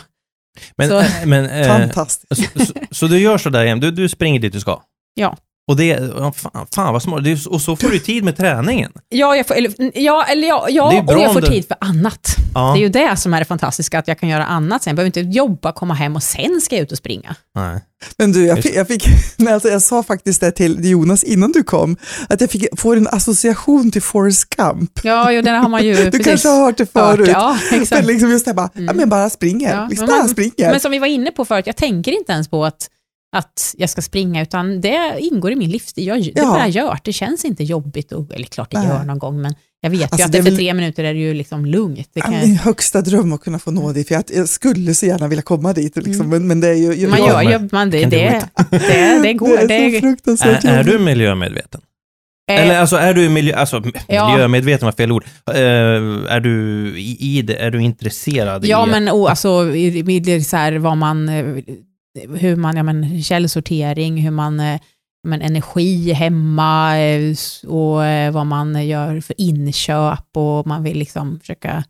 Men, Så- äh, men, äh, Fantastiskt. så, så, så du gör sådär igen, du, du springer dit du ska? Ja. Och det, fan, fan vad smart, och så får du tid med träningen. Ja, jag får, eller, ja, eller ja, ja och jag får du- tid för annat. Ja. Det är ju det som är det fantastiska, att jag kan göra annat sen. Jag behöver inte jobba, komma hem och sen ska jag ut och springa. Nej. Men du, jag fick, jag, fick nej, alltså jag sa faktiskt det till Jonas innan du kom, att jag fick, får en association till Forrest Gump. Ja, jo, den har man ju Du precis kanske har hört det förut. Ja, Men exakt. liksom just det här bara, ja, men bara springer, Ja, liksom men bara man- springer. Men som vi var inne på förut, jag tänker inte ens på att att jag ska springa, utan det ingår i min livsstil. Jag, det Ja. bara gör Det känns inte jobbigt, och, eller klart det Nej. gör någon gång, men jag vet Alltså, ju att efter tre minuter är det ju liksom lugnt. Det kan, Min högsta dröm att kunna få nå dit, för jag, jag skulle så gärna vilja komma dit, liksom, men, men det är ju... Mm. man gör ju, man, det, det, det, det går. det är så fruktansvärt Är, är du miljömedveten? eh, Eller alltså är du miljö, alltså, Ja. miljömedveten var fel ord. Eh, är du i, i det, är du intresserad Ja, i men oh, alltså, i, i, det är så här, vad man, eh, hur man, ja, men, källsortering, hur man, eh, men, energi hemma eh, och eh, vad man gör för inköp och man vill liksom försöka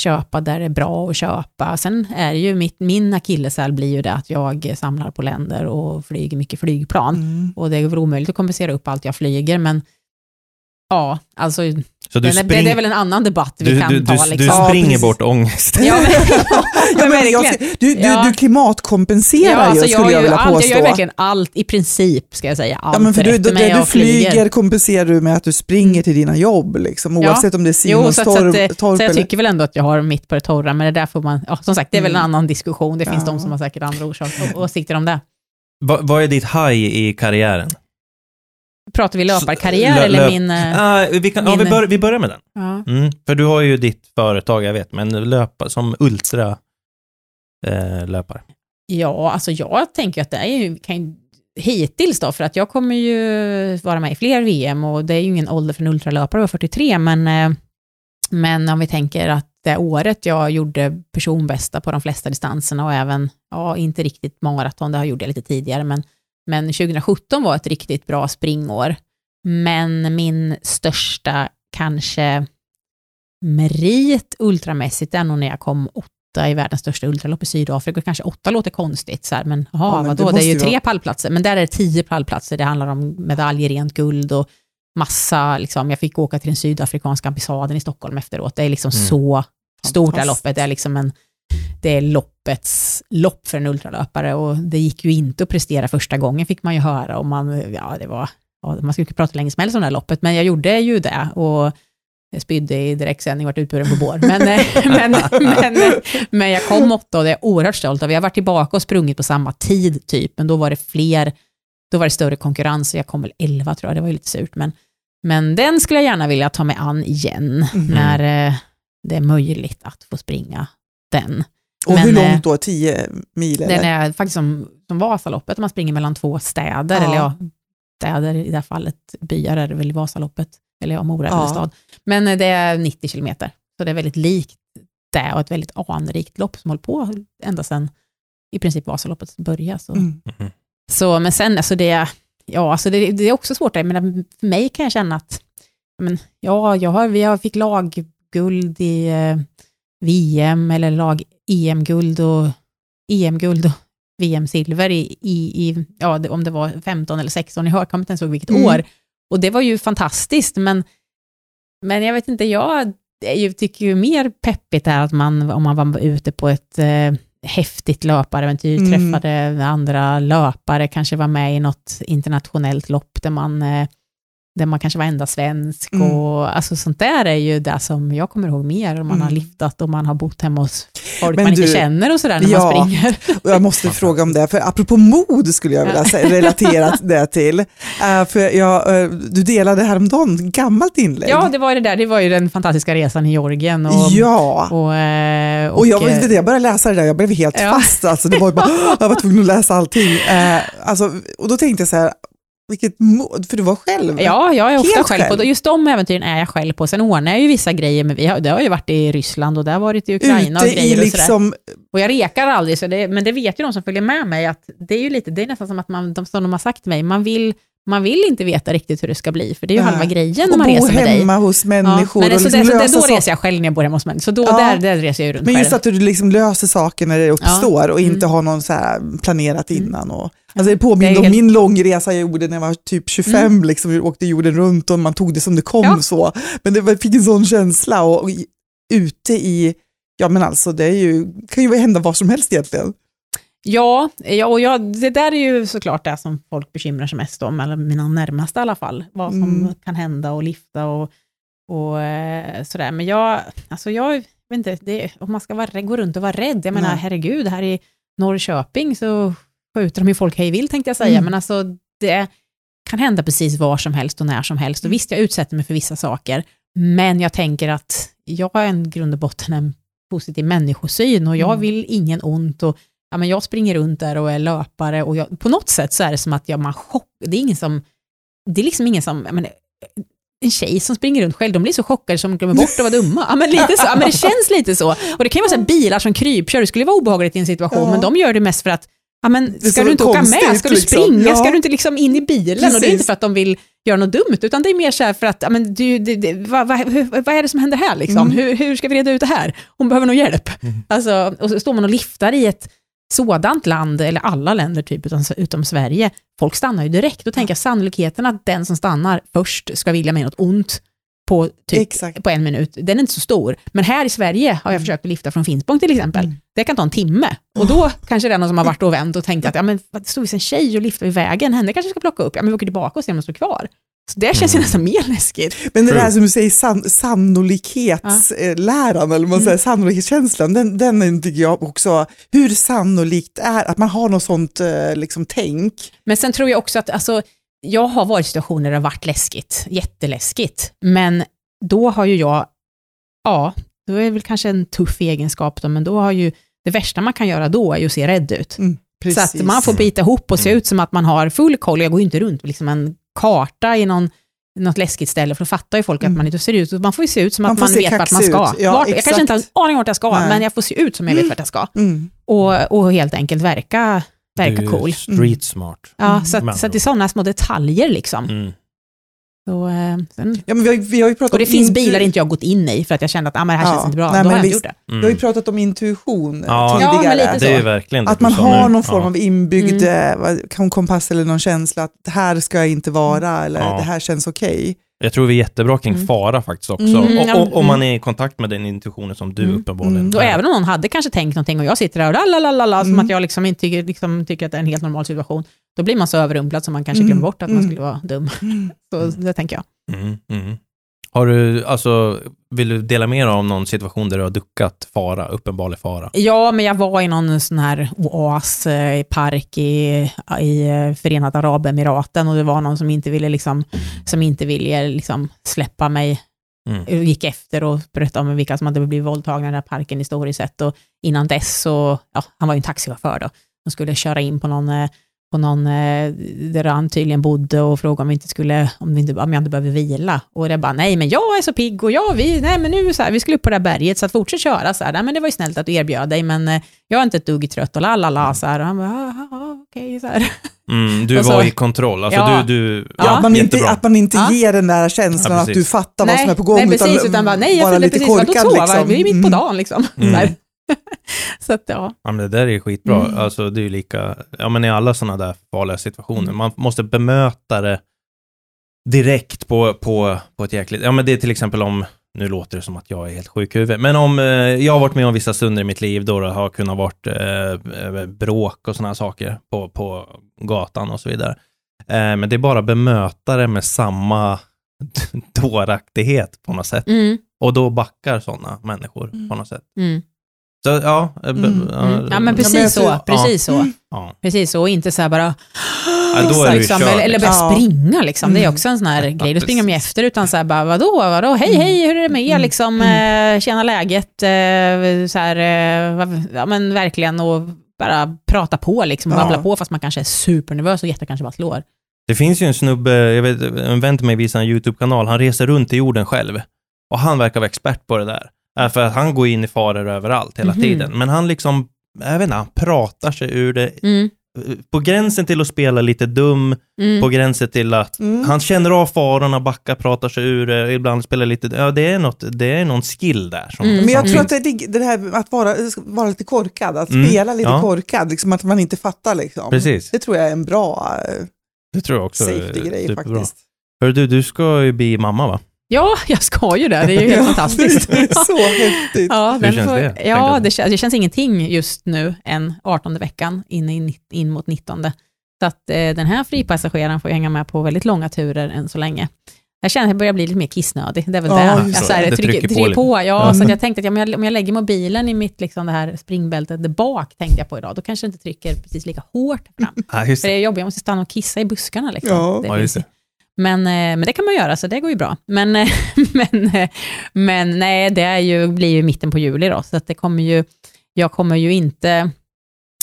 köpa där det är bra att köpa. Sen är det ju mitt, min akilleshäl blir ju det att jag samlar på länder och flyger mycket flygplan. Mm. Och det är väl omöjligt att kompensera upp allt jag flyger, men ja, alltså, så du, spring, det är väl en annan debatt vi du, kan du, du, ta. du Liksom. Ja, springer precis. bort ångest. Ja, men, Ja, men jag, du, du, Ja. du klimatkompenserar alltså ju, skulle jag, gör ju vilja allt, påstå. Jag gör verkligen allt, i princip ska jag säga, allt Ja, men för du, det du jag flyger kompenserar du med att du springer till dina jobb, liksom, Ja. oavsett om det är Jo, så, att- så, jag eller... tycker väl ändå att jag har mitt på det torra, men det där får man, ja, som sagt, det är väl en Mm. annan diskussion. Det finns Ja. de som har säkert andra orsaker och åsikter om det. Va, vad är ditt high i karriären? Pratar vi löparkarriär Lö- eller min... Ah, vi, kan, ja, min- vi, bör, vi börjar med den. ja. Mm, för du har ju ditt företag, jag vet, men löpa som ultra eh, löpare. Ja, alltså jag tänker att det är ju, kan ju, hittills då, för att jag kommer ju vara med i fler VM och det är ju ingen ålder för en ultralöpare, jag var 43, men, eh, men om vi tänker att det året jag gjorde personbästa på de flesta distanserna och även, ja, inte riktigt maraton, det har jag gjort lite tidigare, men, men 2017 var ett riktigt bra springår. Men min största kanske merit ultramässigt är nog när jag kom åtta i världens största ultralopp i Sydafrika. Kanske åtta låter konstigt, så här, men, aha, Ja, men vadå, det det, är ju ju tre vara- pallplatser, men där är det tio pallplatser. Det handlar om medaljer, rent guld och massa, liksom, jag fick åka till den sydafrikanska ambassaden i Stockholm efteråt. Det är liksom Mm. så stort det här loppet. Det är liksom en, det är loppets lopp för en ultralöpare och det gick ju inte att prestera första gången fick man ju höra och man, ja det var, ja, man skulle prata länge som helst om det här loppet, men jag gjorde ju det och jag spydde i direktsändning, vart utburen på bår. Men, eh, men, men, men jag kom åtta och det är jag oerhört stolt över. Jag har varit tillbaka och sprungit på samma tid typ, men då var det fler, då var det större konkurrens och jag kom väl elva tror jag, det var ju lite surt. Men, men den skulle jag gärna vilja ta mig an igen, Mhm. när eh, det är möjligt att få springa den. Och Men, hur eh, långt då? 10 mil? Eller? Den är faktiskt som, som Vasaloppet, om man springer mellan två städer, Ja. eller ja, städer i det här fallet, byar är det väl i Vasaloppet, eller ja, Mora Ja. en stad. Men eh, det är 90 kilometer, så det är väldigt likt det och ett väldigt anrikt lopp som håller på ända sedan i princip Vasaloppet började. Så. Mm. Mhm. Så, men sen, alltså det, ja, alltså det, det är också svårt, där, men för mig kan jag känna att, men, ja, jag har, vi har fick lagguld i eh, VM, eller lag EM-guld och EM-guld och VM-silver i, i, i ja, om det var 15 eller 16, jag kommer inte ens ihåg vilket Mm. år. Och det var ju fantastiskt, men, men jag vet inte, jag ju- tycker ju mer peppigt är att man, om man var ute på ett eh, häftigt löparäventyr, Mm. träffade andra löpare, kanske var med i något internationellt lopp där man, eh, där man kanske var enda svensk. Mm. Och, alltså, sånt där är ju det som jag kommer ihåg mer, om man har Mm. liftat och man har bott hemma hos folk Men man inte du- känner och sådär när Ja. man springer. Och jag måste fråga om det, för apropå mod skulle jag vilja Ja. relatera det till. Uh, för jag, uh, du delade häromdagen ett gammalt inlägg. Ja, det var det där, det var ju den fantastiska resan i Georgien. Och, ja. och, eh, Och jag, eh, vet inte, jag började läsa det där, jag blev helt Ja. fast. Alltså, det var bara, jag var tvungen att läsa allting. Alltså, och då tänkte jag så här, vilket mod, för du var själv. Ja, jag är ofta Helt själv, själv? på. Just de äventyren är jag själv på. Sen ordnar jag ju vissa grejer, men vi har, det har ju varit i Ryssland och det har varit i Ukraina och Ute i grejer och sådär. liksom, Och jag rekar aldrig, så det, men det vet ju de som följer med mig, att det är ju lite, det är nästan som att man, de, som de har sagt till mig, man vill, man vill inte veta riktigt hur det ska bli, för det är ju halva grejen när och man bo reser med dig. hemma hos människor men det, och så liksom det, så det, lösa då reser jag själv när jag bor hemma hos människor, så då, Ja. där, där reser jag runt Men själv. just att du liksom löser saker när det uppstår och inte Mm. har någon så planerat innan. Och, Ja. alltså det påminner om helt- min långresa jag gjorde när jag var typ 25, liksom, vi åkte jorden runt och man tog det som det kom. Ja. så. Men det fick en sån känsla och, och ute i, ja men alltså det är ju, kan ju hända vad som helst egentligen. Ja, ja och jag, det där är ju såklart det som folk bekymrar sig mest om, eller mina närmaste i alla fall, vad som Mm. kan hända och lifta och, och eh, sådär. Men jag, alltså jag vet inte, det, om man ska vara, gå runt och vara rädd, jag menar Nej. herregud, här i Norrköping så skjuter de ju folk hej vill tänkte jag säga, Mm. men alltså det kan hända precis var som helst och när som helst. Och visst, jag utsätter mig för vissa saker, men jag tänker att jag har en grund och botten en positiv människosyn och jag Mm. vill ingen ont. Och, ja, men jag springer runt där och är löpare och jag, på något sätt så är det som att jag, man chock, det är ingen som, det är liksom ingen som, menar, en tjej som springer runt själv, de blir så chockade som de glömmer bort att vara dumma. Ja, men lite så, ja, men det känns lite så. Och det kan ju vara så här bilar som krypkör, det skulle vara obehagligt i en situation, Ja. men de gör det mest för att Ja, men ska du inte åka med? Ska du liksom. springa? Ja. Ska du inte liksom in i bilen? Och det är Precis. inte för att de vill göra något dumt, utan det är mer så här för att, ja, men du, det, det, vad, vad, vad är det som händer här liksom? Mm. Hur, hur ska vi reda ut det här? Hon behöver nog hjälp. Alltså, och så står man och liftar i ett sådant land, eller alla länder typ utom, utom Sverige, folk stannar ju direkt. Då tänker jag sannolikheten att den som stannar först ska vilja mig något ont på, typ, Exakt. på en minut, den är inte så stor. Men här i Sverige har jag försökt att lyfta från Finspång till exempel. Mm. Det kan ta en timme. Och då kanske det är någon som har varit och vänt och tänkt att ja, men, det stod en tjej och lyfte vid vägen, henne kanske ska plocka upp. Ja, men vi åker tillbaka och ser om hon står kvar. Så det känns ju Mm. nästan mer läskigt. Men det där som du säger, san, sannolikhetsläran, eller man säger, sannolikhetskänslan, den, den tycker jag också, hur sannolikt är att man har något sånt eh, liksom, tänk. Men sen tror jag också att, alltså, jag har varit i situationer där det har varit läskigt, jätteläskigt, men då har ju jag, ja, då är det väl kanske en tuff egenskap då, men då har ju, det värsta man kan göra då är ju att se rädd ut. Mm, Så att man får bita ihop och se Mm. ut som att man har full koll. Jag går ju inte runt liksom en karta i någon, något läskigt ställe, för då fattar ju folk att Mm. man inte ser ut. Man får ju se ut som Man att man vet vart man ska. Ja, vart, jag kanske inte har en aning vart jag ska, Nej. men jag får se ut som jag vet vart jag ska. Mm. Och, och helt enkelt verka, verka Du cool. Street smart. Ja, Mm. så, att, så att det är sådana små detaljer liksom. Mm. Så, eh, sen, Ja, men vi, har, vi har ju pratat och det om finns intu- bilar inte jag gått in i för att jag kände att ah, men det här Ja, känns inte bra. nej, Då men har jag inte gjort det. Mm. Vi har ju pratat om intuition Ja. Ja, tidigare. lite Det är verkligen det Att man har nu. någon form ja. av inbyggd Mm. eh, kompass eller någon känsla att det här ska jag inte vara eller Ja. det här känns okej. Jag tror vi är jättebra kring Mm. fara faktiskt också. Mm, och, ja, om man mm. är i kontakt med den intuitionen som du Mm. uppenbarligen Mm. Och är. även om någon hade kanske tänkt någonting och jag sitter där och lalalala, som Mm. att jag liksom inte liksom, tycker att det är en helt normal situation, då blir man så överrumplad som man kanske Mm. glömmer bort att man Mm. skulle vara dum. Så det tänker jag. Mm, mm. Har du, alltså, vill du dela mer om någon situation där du har duckat fara, uppenbarlig fara? Ja, men jag var i någon sån här oas eh, i park i, i eh, Förenade Arabemiraten och det var någon som inte ville, liksom, som inte ville liksom, släppa mig Mm. och gick efter och berättade om vilka som hade blivit våldtagna i den här parken historiskt sett. Och innan dess så, ja, han var ju en taxichaufför då, de skulle köra in på någon, eh, på någon eh, där han tydligen bodde och frågade om vi inte skulle, om, vi inte, om jag inte behöver vila. Och det bara, nej men jag är så pigg och jag, vi, nej men nu så här, vi skulle upp på det här berget så att fortsätt köra så här, nej men det var ju snällt att du erbjöd dig men eh, jag är inte ett dugg trött och la la la så här. Och han bara, ah, ah, ah, okej så här. Mm, du så- var i kontroll, alltså Ja. du, du Ja, att, man inte, att man inte Ja. ger den där känslan Ja, att du fattar vad nej, som är på gång. nej precis, utan, bara, nej jag följde lite precis, vadå korkad. så, liksom. vi är mitt på Mm. dagen liksom. Mm. Så, att ja. Ja, men det där är skitbra. Mm. Alltså, det är ju lika, ja men i alla sådana där farliga situationer, man måste bemöta det direkt på, på, på ett jäkligt, ja men det är till exempel om, nu låter det som att jag är helt sjuk i huvudet, men om, eh, jag har varit med om vissa stunder i mitt liv då det har kunnat varit eh, eh, bråk och sådana saker på, på gatan och så vidare. Eh, men det är bara bemöta det med samma dåraktighet på något sätt. Mm, Och då backar sådana människor Mm. på något sätt. mm, Så ja, eh, Mm, ja, mm. Ja men men precis så, tror- precis så. ja. Precis så, och inte så här bara Ja, då är så du liksom, eller, eller börja liksom. springa liksom. Det är Mm. också en sån här Ja, grej. Då springer de ju efter utan så här bara vadå, vadå, hej Mm. hej, hur är det med er Mm. liksom, eh, tjena läget, eh, så här, ja men verkligen och bara prata på liksom, och Ja. babbla på fast man kanske är supernervös och hjärtat kanske bara slår. Det finns ju en snubbe, jag vet, en vän till mig visar en YouTube-kanal, han reser runt i jorden själv. Och han verkar vara expert på det där. För att han går in i faror överallt hela Mhm. tiden. Men han liksom, jag vet inte, han pratar sig ur det. Mm. På gränsen till att spela lite dum, Mm. på gränsen till att Mm. han känner av farorna, backar, pratar sig ur det, ibland spelar lite, ja det är något, det är någon skill där. Som, Mm. Men jag som tror att det, det här att vara, vara lite korkad, att Mm, spela lite ja. korkad, liksom att man inte fattar liksom. Precis, Det tror jag är en bra det tror jag också safety-grej faktiskt. Hör du, du ska ju bli mamma va? Ja, jag ska ju det, det är ju helt fantastiskt. Det är så häftigt. Ja, Hur känns får, det? Ja, det, det känns ingenting just nu än 18 veckan in, in, in mot 19. Så att eh, den här fripassageraren får hänga med på väldigt långa turer än så länge. Jag känner att jag börjar bli lite mer kissnödig. Det är väl Ja, det. Jag, så här, Det trycker, trycker på trycker på. Ja, Ja. Så att jag tänkte att ja, om, jag, om jag lägger mobilen i mitt liksom, det här springbältet där bak, tänkte jag på idag, då kanske det inte trycker precis lika hårt fram. Ja, just För det. är jobbigt, jag måste stanna och kissa i buskarna. Liksom. Ja. Ja, just det. Men, eh, men det kan man göra, så det går ju bra. Men, eh, men, eh, men nej, det är ju, blir ju mitten på juli då, så att det kommer ju, jag kommer ju inte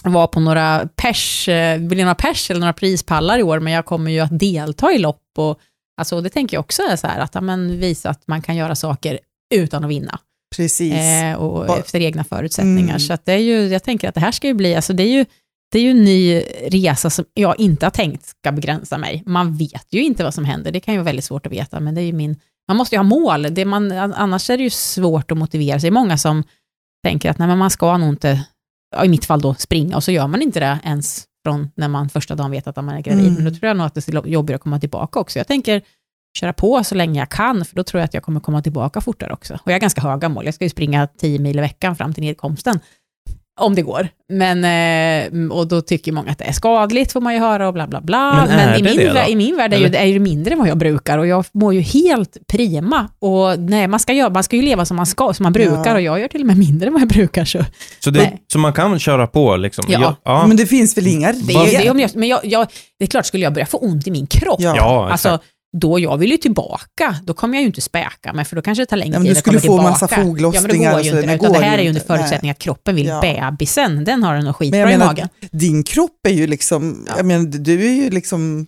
vara på några pers, blir några pers eller några prispallar i år, men jag kommer ju att delta i lopp och alltså, det tänker jag också är så här, att ja, men, visa att man kan göra saker utan att vinna Precis. eh, och efter egna förutsättningar. Mm. Så att det är ju, jag tänker att det här ska ju bli, alltså det är ju, det är ju en ny resa som jag inte har tänkt ska begränsa mig. Man vet ju inte vad som händer, det kan ju vara väldigt svårt att veta, men det är ju min, man måste ju ha mål, det man, annars är det ju svårt att motivera sig. Många som tänker att nej, men man ska nog inte, i mitt fall då, springa, och så gör man inte det ens från när man första dagen vet att man är gravid. Mm. Men då tror jag nog att det är jobbigare att komma tillbaka också. Jag tänker köra på så länge jag kan, för då tror jag att jag kommer komma tillbaka fortare också. Och jag har ganska höga mål. Jag ska ju springa 10 mil i veckan fram till nedkomsten, om det går. Men, eh, och då tycker många att det är skadligt, får man ju höra och bla bla bla. Men är i, det min, det i min värld är, ju, är det mindre än vad jag brukar och jag mår ju helt prima. Och nej, man ska, göra, man ska ju leva som man ska, som man brukar Ja. och jag gör till och med mindre än vad jag brukar. Så. Så, det, så man kan köra på liksom? Ja. ja. Men det finns väl inga Det det regler? om jag, men jag, jag, det är klart, skulle jag börja få ont i min kropp, Ja. Ja, alltså, exakt. Då jag vill ju tillbaka, då kommer jag ju inte späka mig, för då kanske det tar längre Ja, tid du att komma skulle få tillbaka. massa foglossningar Ja, men det går och ju inte, det utan går det här är ju under förutsättning att kroppen vill Ja. bebisen, den har den nog Men skitbra jag i menar, magen. din kropp är ju liksom, Ja. jag menar, du är ju liksom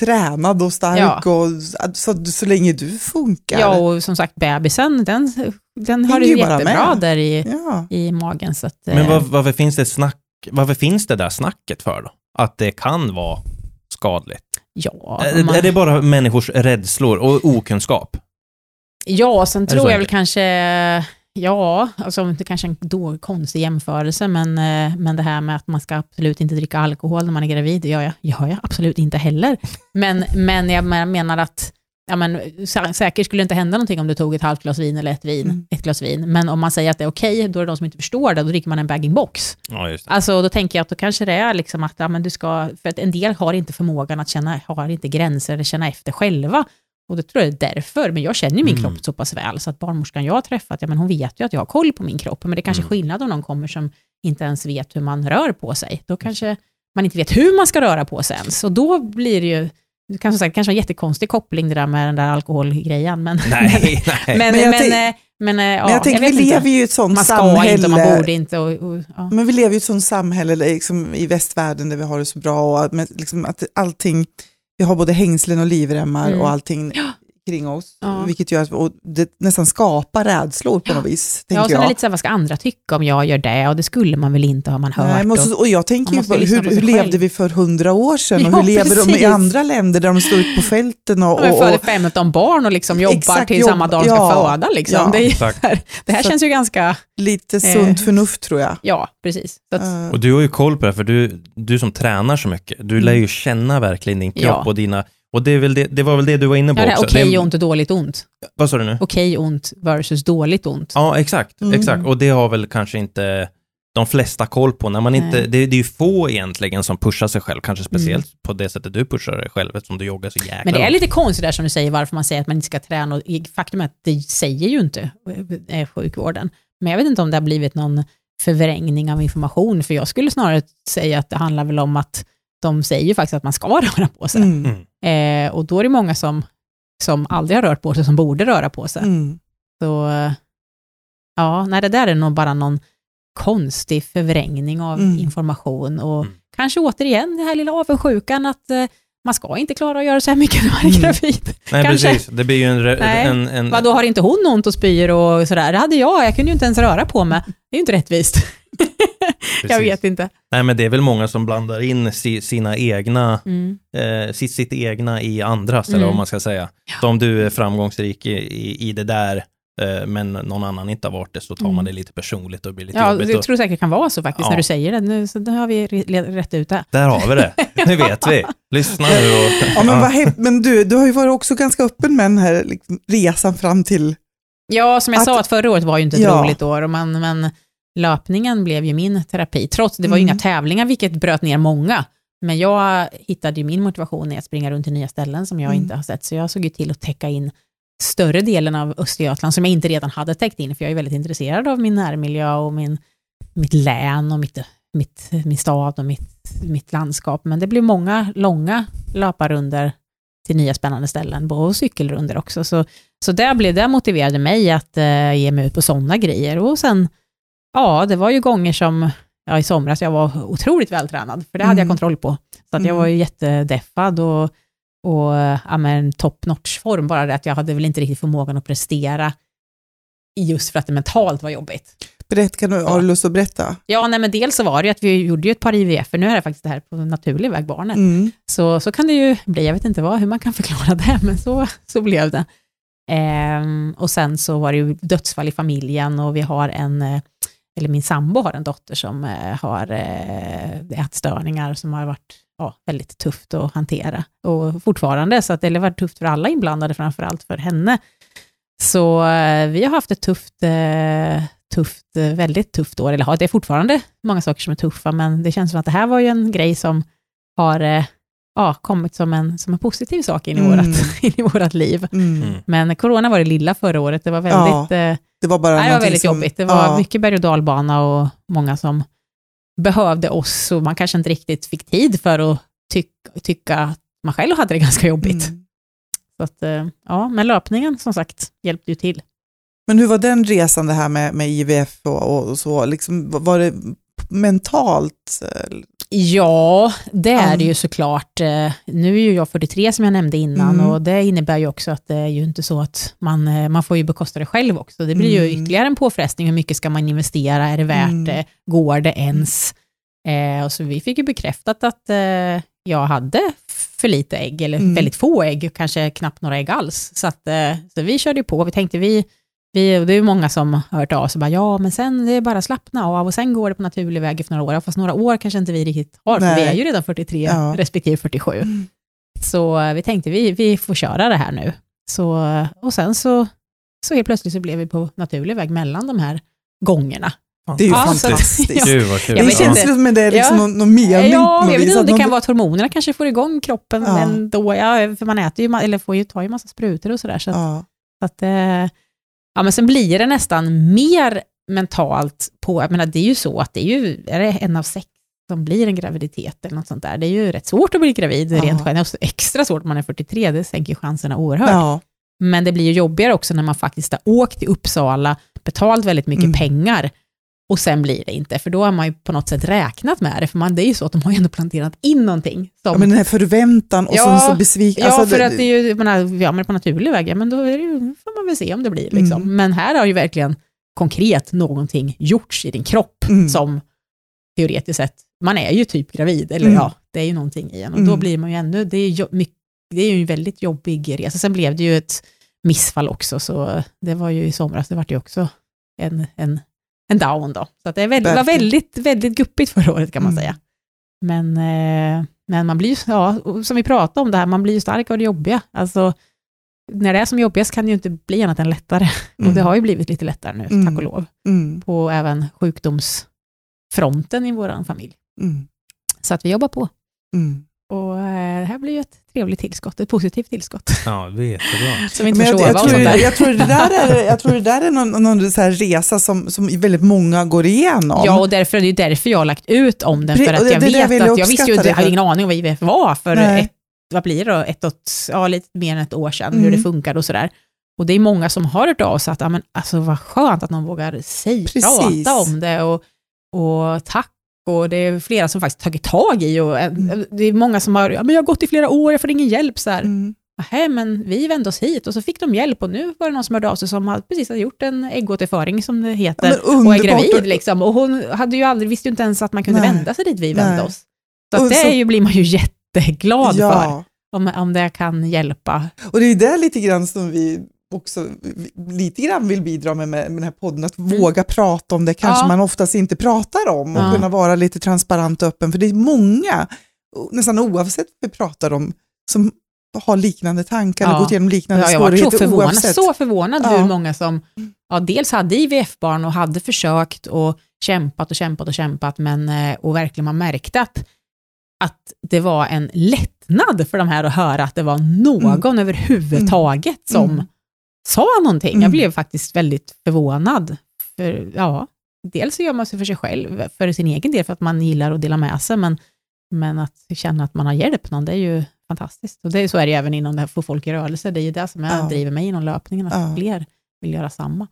tränad och stark Ja. och så, så länge du funkar. Ja, och som sagt, bebisen, den, den har det ju jättebra med. där i, Ja. i magen. Så att, Men eh, var, varför, finns det snack, varför finns det där snacket för då? Att det kan vara skadligt? Ja, Är, man- är det bara människors rädslor och okunskap? Ja, sen tror jag väl kanske, ja, alltså det kanske är en då konstig jämförelse, men, eh, men det här med att man ska absolut inte dricka alkohol när man är gravid, det gör jag, gör jag absolut inte heller. Men, men jag men- menar att, ja men sä- säkert skulle det inte hända någonting om du tog ett halvt glas vin eller ett, vin, Mm. ett glas vin, men om man säger att det är okej, då är det de som inte förstår det, då dricker man en bag-in-box. Ja, just det. Alltså då tänker jag att då kanske det är liksom att, ja, men du ska, för att en del har inte förmågan att känna, har inte gränser eller känna efter själva. Och det tror jag är därför, men jag känner ju min Mm. kropp så pass väl, så att barnmorskan jag har träffat, ja men hon vet ju att jag har koll på min kropp, men det är kanske Mm. skillnad om någon kommer som inte ens vet hur man rör på sig. Då kanske man inte vet hur man ska röra på sig ens, och då blir det ju, det kan som sagt kanske vara en jättekonstig koppling det där med den där alkoholgrejen, men, Nej, nej. men, Men men, jag men, tänk- eh, men, eh, ja, Men jag tänker, vet vi inte. lever ju i ett sånt man ska samhälle. inte och man borde inte. Och, och, ja. Men vi lever ju i ett sånt samhälle liksom, i västvärlden där vi har det så bra och att, men, liksom, att allting, vi har både hängslen och livremmar Mm. och allting kring oss, Ja. vilket gör att och det nästan skapar rädslor på något vis. Ja, och sen är det lite så här, vad ska andra tycka om jag gör det? Och det skulle man väl inte, har man hört. Nej, men och, jag tänker ju måste på hur, på hur levde vi för hundra år sedan och Ja, hur lever de i precis. andra länder där de står ute på fälten och, Ja, och, föder och 15 barn och liksom jobbar Exakt, till jobb- samma dag de ska ja, föda. Liksom. ja. det, är, det här Så- känns ju ganska... lite sunt Eh. förnuft tror jag. Ja, precis. Så att, Eh, Och du har ju koll på det, för du, du som tränar så mycket, du lär ju känna verkligen din kropp Ja. och dina... Och det, är väl det, det var väl det du var inne på ja, det här också? okej det, ont och dåligt ont. Vad sa du nu? Okej ont versus dåligt ont. Ja, exakt. Mm. exakt. Och det har väl kanske inte de flesta koll på. När man inte, det, det är ju få egentligen som pushar sig själv, kanske speciellt Mm. på det sättet du pushar dig själv, eftersom du joggar så jäkla Men det är lite konstigt där som du säger, varför man säger att man inte ska träna. Och faktum är att det säger ju inte eh, sjukvården. Men jag vet inte om det har blivit någon förvrängning av information, för jag skulle snarare säga att det handlar väl om att de säger ju faktiskt att man ska röra på sig. mm, Mm. Eh, och då är det många som, som aldrig har rört på sig, som borde röra på sig. mm. Så ja, nej, det där är nog bara någon konstig förvrängning av Mm. information och Mm. kanske återigen den här lilla avundsjukan att eh, man ska inte klara att göra så här mycket när man är Mm. gravid. Nej, kanske. precis. Det blir ju en... Nej. en, en Vad då har inte hon ont och spyr och sådär? Det hade jag, jag kunde ju inte ens röra på mig. Det är ju inte rättvist. jag vet inte. Nej, men det är väl många som blandar in si, sina egna, Mm. eh, sitt, sitt egna i andras, eller Mm. vad man ska säga. Så om du är framgångsrik i, i, i det där, eh, men någon annan inte har varit det, så tar man Mm. det lite personligt och blir lite Ja, jobbigt. jag Och, tror säkert det kan vara så faktiskt Ja. när du säger det. Nu, så då har vi rätt ut det. där har vi det. Nu vet vi. Lyssna nu och... Ja, men, vad men du, du har ju varit också ganska öppen med den här liksom, resan fram till... Ja, som jag Att- sa, att förra året var ju inte ett Ja. roligt år, men, men löpningen blev ju min terapi. Trots det var ju Mm. inga tävlingar, vilket bröt ner många. Men jag hittade ju min motivation i att springa runt i nya ställen som jag Mm. inte har sett, så jag såg ju till att täcka in större delen av Östergötland som jag inte redan hade täckt in, för jag är väldigt intresserad av min närmiljö och min, mitt län och mitt, mitt, min stad och mitt, mitt landskap. Men det blev många långa löparrunder till nya spännande ställen, och cykelrunder också. Så, så det, blev, det motiverade mig att eh, ge mig ut på sådana grejer. Och sen, ja, det var ju gånger som, ja i somras, jag var otroligt vältränad, för det hade jag Mm. kontroll på. Så att jag Mm. var ju jättedeffad och, och ja, men top notch form, bara det att jag hade väl inte riktigt förmågan att prestera just för att det mentalt var jobbigt. Berätt, kan du, har du lust att berätta? Ja, nej, men dels så var det ju att vi gjorde ju ett par IVF, för nu är det faktiskt det här på naturlig väg, barnet. Mm. Så, så kan det ju bli, jag vet inte vad, hur man kan förklara det, men så, så blev det. Ehm, och sen så var det ju dödsfall i familjen och vi har en, eh, eller min sambo har en dotter som eh, har eh, ätstörningar som har varit ja, väldigt tufft att hantera. Och fortfarande, så att det har varit tufft för alla inblandade, framförallt för henne. Så eh, vi har haft ett tufft, eh, tufft, väldigt tufft år, eller ja, det är fortfarande många saker som är tuffa, men det känns som att det här var ju en grej som har eh, ja, kommit som en, som en positiv sak in i, Mm. vårat, in i vårat liv. Mm. Mm. Men corona var det lilla förra året, det var väldigt, eh, Det var bara nej, det var väldigt som, jobbigt. Det var ja, mycket berg och dalbana och många som behövde oss och man kanske inte riktigt fick tid för att tyck- tycka att man själv hade det ganska jobbigt. Mm. Så att, eh, ja, men löpningen som sagt hjälpte ju till. Men hur var den resan det här med, med IVF och, och så? Liksom, var det mentalt? Ja, det är det ju såklart. Eh, Nu är ju jag 43 som jag nämnde innan Mm. och det innebär ju också att det är ju inte så att man, eh, man får ju bekosta det själv också. Det blir ju Mm. ytterligare en påfrestning. Hur mycket ska man investera? Är det värt Mm. det? Går det ens? Eh, och så vi fick ju bekräftat att eh, jag hade för lite ägg, eller Mm. väldigt få ägg, kanske knappt några ägg alls. Så, att, eh, så vi körde ju på. Vi tänkte vi, vi, det är ju många som har hört av sig, bara, ja men sen det är bara slappna av och sen går det på naturlig väg efter några år. Fast några år kanske inte vi riktigt har, för Nej. vi är ju redan 43 Ja. respektive 47. Så eh, vi tänkte vi, vi får köra det här nu. Så, eh, och sen så, så helt plötsligt så blev vi på naturlig väg mellan de här gångerna. Det är ju Ja, så att- fantastiskt. Gud vad kul. Det känns som att det är liksom Ja. någon, någon mening Ja, jag vet inte, det någon- kan vara att hormonerna kanske får igång kroppen Ja. ändå, ja, för man äter ju, eller får ju ta ju massa sprutor och sådär. Så, att- Ja. så att, eh, ja, men sen blir det nästan mer mentalt på, jag menar det är ju så att det är ju, är det en av sex som blir en graviditet eller något sånt där, det är ju rätt svårt att bli gravid Ja. rent generellt, extra svårt om man är 43, det sänker chanserna oerhört. Ja. Men det blir ju jobbigare också när man faktiskt har åkt till Uppsala, betalt väldigt mycket Mm. pengar och sen blir det inte, för då har man ju på något sätt räknat med det, för man, det är ju så att de har ju ändå planterat in någonting. Som, ja, men den här förväntan och Ja, så, besviken. ja, alltså, för att det är ju, menar, ja, men på naturlig väg, ja, men då är det ju, får man väl se om det blir. Liksom. Mm. Men här har ju verkligen konkret någonting gjorts i din kropp Mm. som teoretiskt sett, man är ju typ gravid, eller Mm. ja, det är ju någonting i en. Och då Mm. blir man ju ändå, det är, jo, mycket, det är ju en väldigt jobbig resa. Sen blev det ju ett missfall också, så det var ju i somras, det var ju också en, en, en down då. Så att det väldigt, var väldigt, väldigt guppigt förra året kan man Mm. säga. Men, eh, men man blir ju, ja, som vi pratade om det här, man blir ju stark av det jobbiga. Alltså, när det är som jobbigast kan det ju inte bli annat än lättare. Mm. Och det har ju blivit lite lättare nu, Mm. tack och lov. Mm. På även sjukdomsfronten i vår familj. Mm. Så att vi jobbar på. Mm. Och eh, det här blir ju ett trevligt tillskott, ett positivt tillskott. Ja, det är jättebra. Som inte jag, jag, och tror, jag, tror det där är, jag tror det där är någon, någon så här resa som, som väldigt många går igenom. Ja, och därför, det är därför jag har lagt ut om den. För att det- jag det vet jag att, jag visste ju jag det hade ingen aning om vad IVF var för Nej. ett, vad blir det då, ett och, ja, lite mer än ett år sedan, hur Mm. det funkar och sådär. Och det är många som har hört av sig att, ja, men, alltså vad skönt att någon vågar säga, prata om det och, och tack. Och det är flera som faktiskt tagit tag i och eh, Mm. det är många som har, ja men jag har gått i flera år, jag får ingen hjälp så här. Mm. Nähä, men vi vände oss hit och så fick de hjälp och nu var det någon som hörde av sig som precis har gjort en äggåterföring som det heter Ja, och är gravid. Liksom. Och hon hade ju aldrig, visste ju inte ens att man kunde Nej. vända sig dit vi vände Nej. oss. Så, det så- är ju, blir man ju jätteglad för, Ja, om, om det kan hjälpa. och det är där lite grann som vi också lite grann vill bidra med, med, den här podden, att våga prata om det kanske Ja. man oftast inte pratar om och Ja. kunna vara lite transparent och öppen, för det är många, nästan oavsett vad vi pratar om, som har liknande tankar Ja. eller gått igenom liknande Ja, jag var svårigheter förvånad, oavsett. så förvånad Ja. hur många som ja, dels hade IVF-barn och hade försökt och kämpat och kämpat och kämpat, men, eh, och verkligen man märkte att att det var en lättnad för de här att höra att det var någon överhuvudtaget som Mm. Sa någonting. Mm. Jag blev faktiskt väldigt förvånad. För, ja, dels så gör man sig för sig själv, för sin egen del, för att man gillar att dela med sig, men, men att känna att man har hjälpt någon, det är ju fantastiskt. Och det är, så är det även inom det här få folk i rörelse, det är ju det som jag Ja. driver mig inom löpningen, att Ja. fler vill göra samma.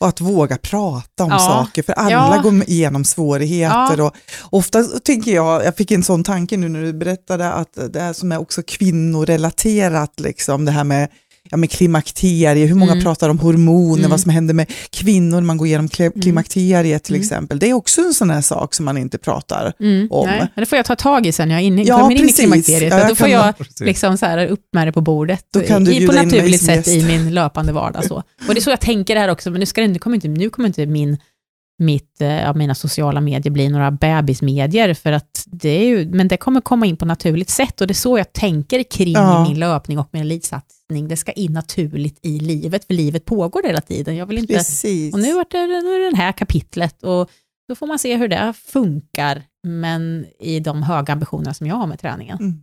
Och att våga prata om Ja. saker, för alla Ja. går igenom svårigheter. Ja. Och ofta tänker jag, jag fick en sån tanke nu när du berättade att det här som är också kvinnorelaterat, liksom, det här med ja, med klimakterie, hur många Mm. pratar om hormoner, Mm. vad som händer med kvinnor när man går igenom kli- klimakteriet till Mm. exempel. Det är också en sån här sak som man inte pratar om. Nej, det får jag ta tag i sen när jag är inne, Ja, kommer in i klimakteriet. Ja, då får jag Precis. liksom så här upp med det på bordet Då kan du i, på naturligt sätt i min löpande vardag. Så. Och det är så jag tänker här också, men nu, ska det, nu kommer inte, nu kommer inte min, mitt, eh, ja, mina sociala medier bli några bebismedier, för att det är ju, men det kommer komma in på naturligt sätt och det är så jag tänker kring Ja. min löpning och min elitsatsning. Det ska in naturligt i livet, för livet pågår hela tiden. Jag vill inte Precis. och nu, vart det, nu är det här kapitlet och då får man se hur det funkar, men i de höga ambitioner som jag har med träningen. Mm.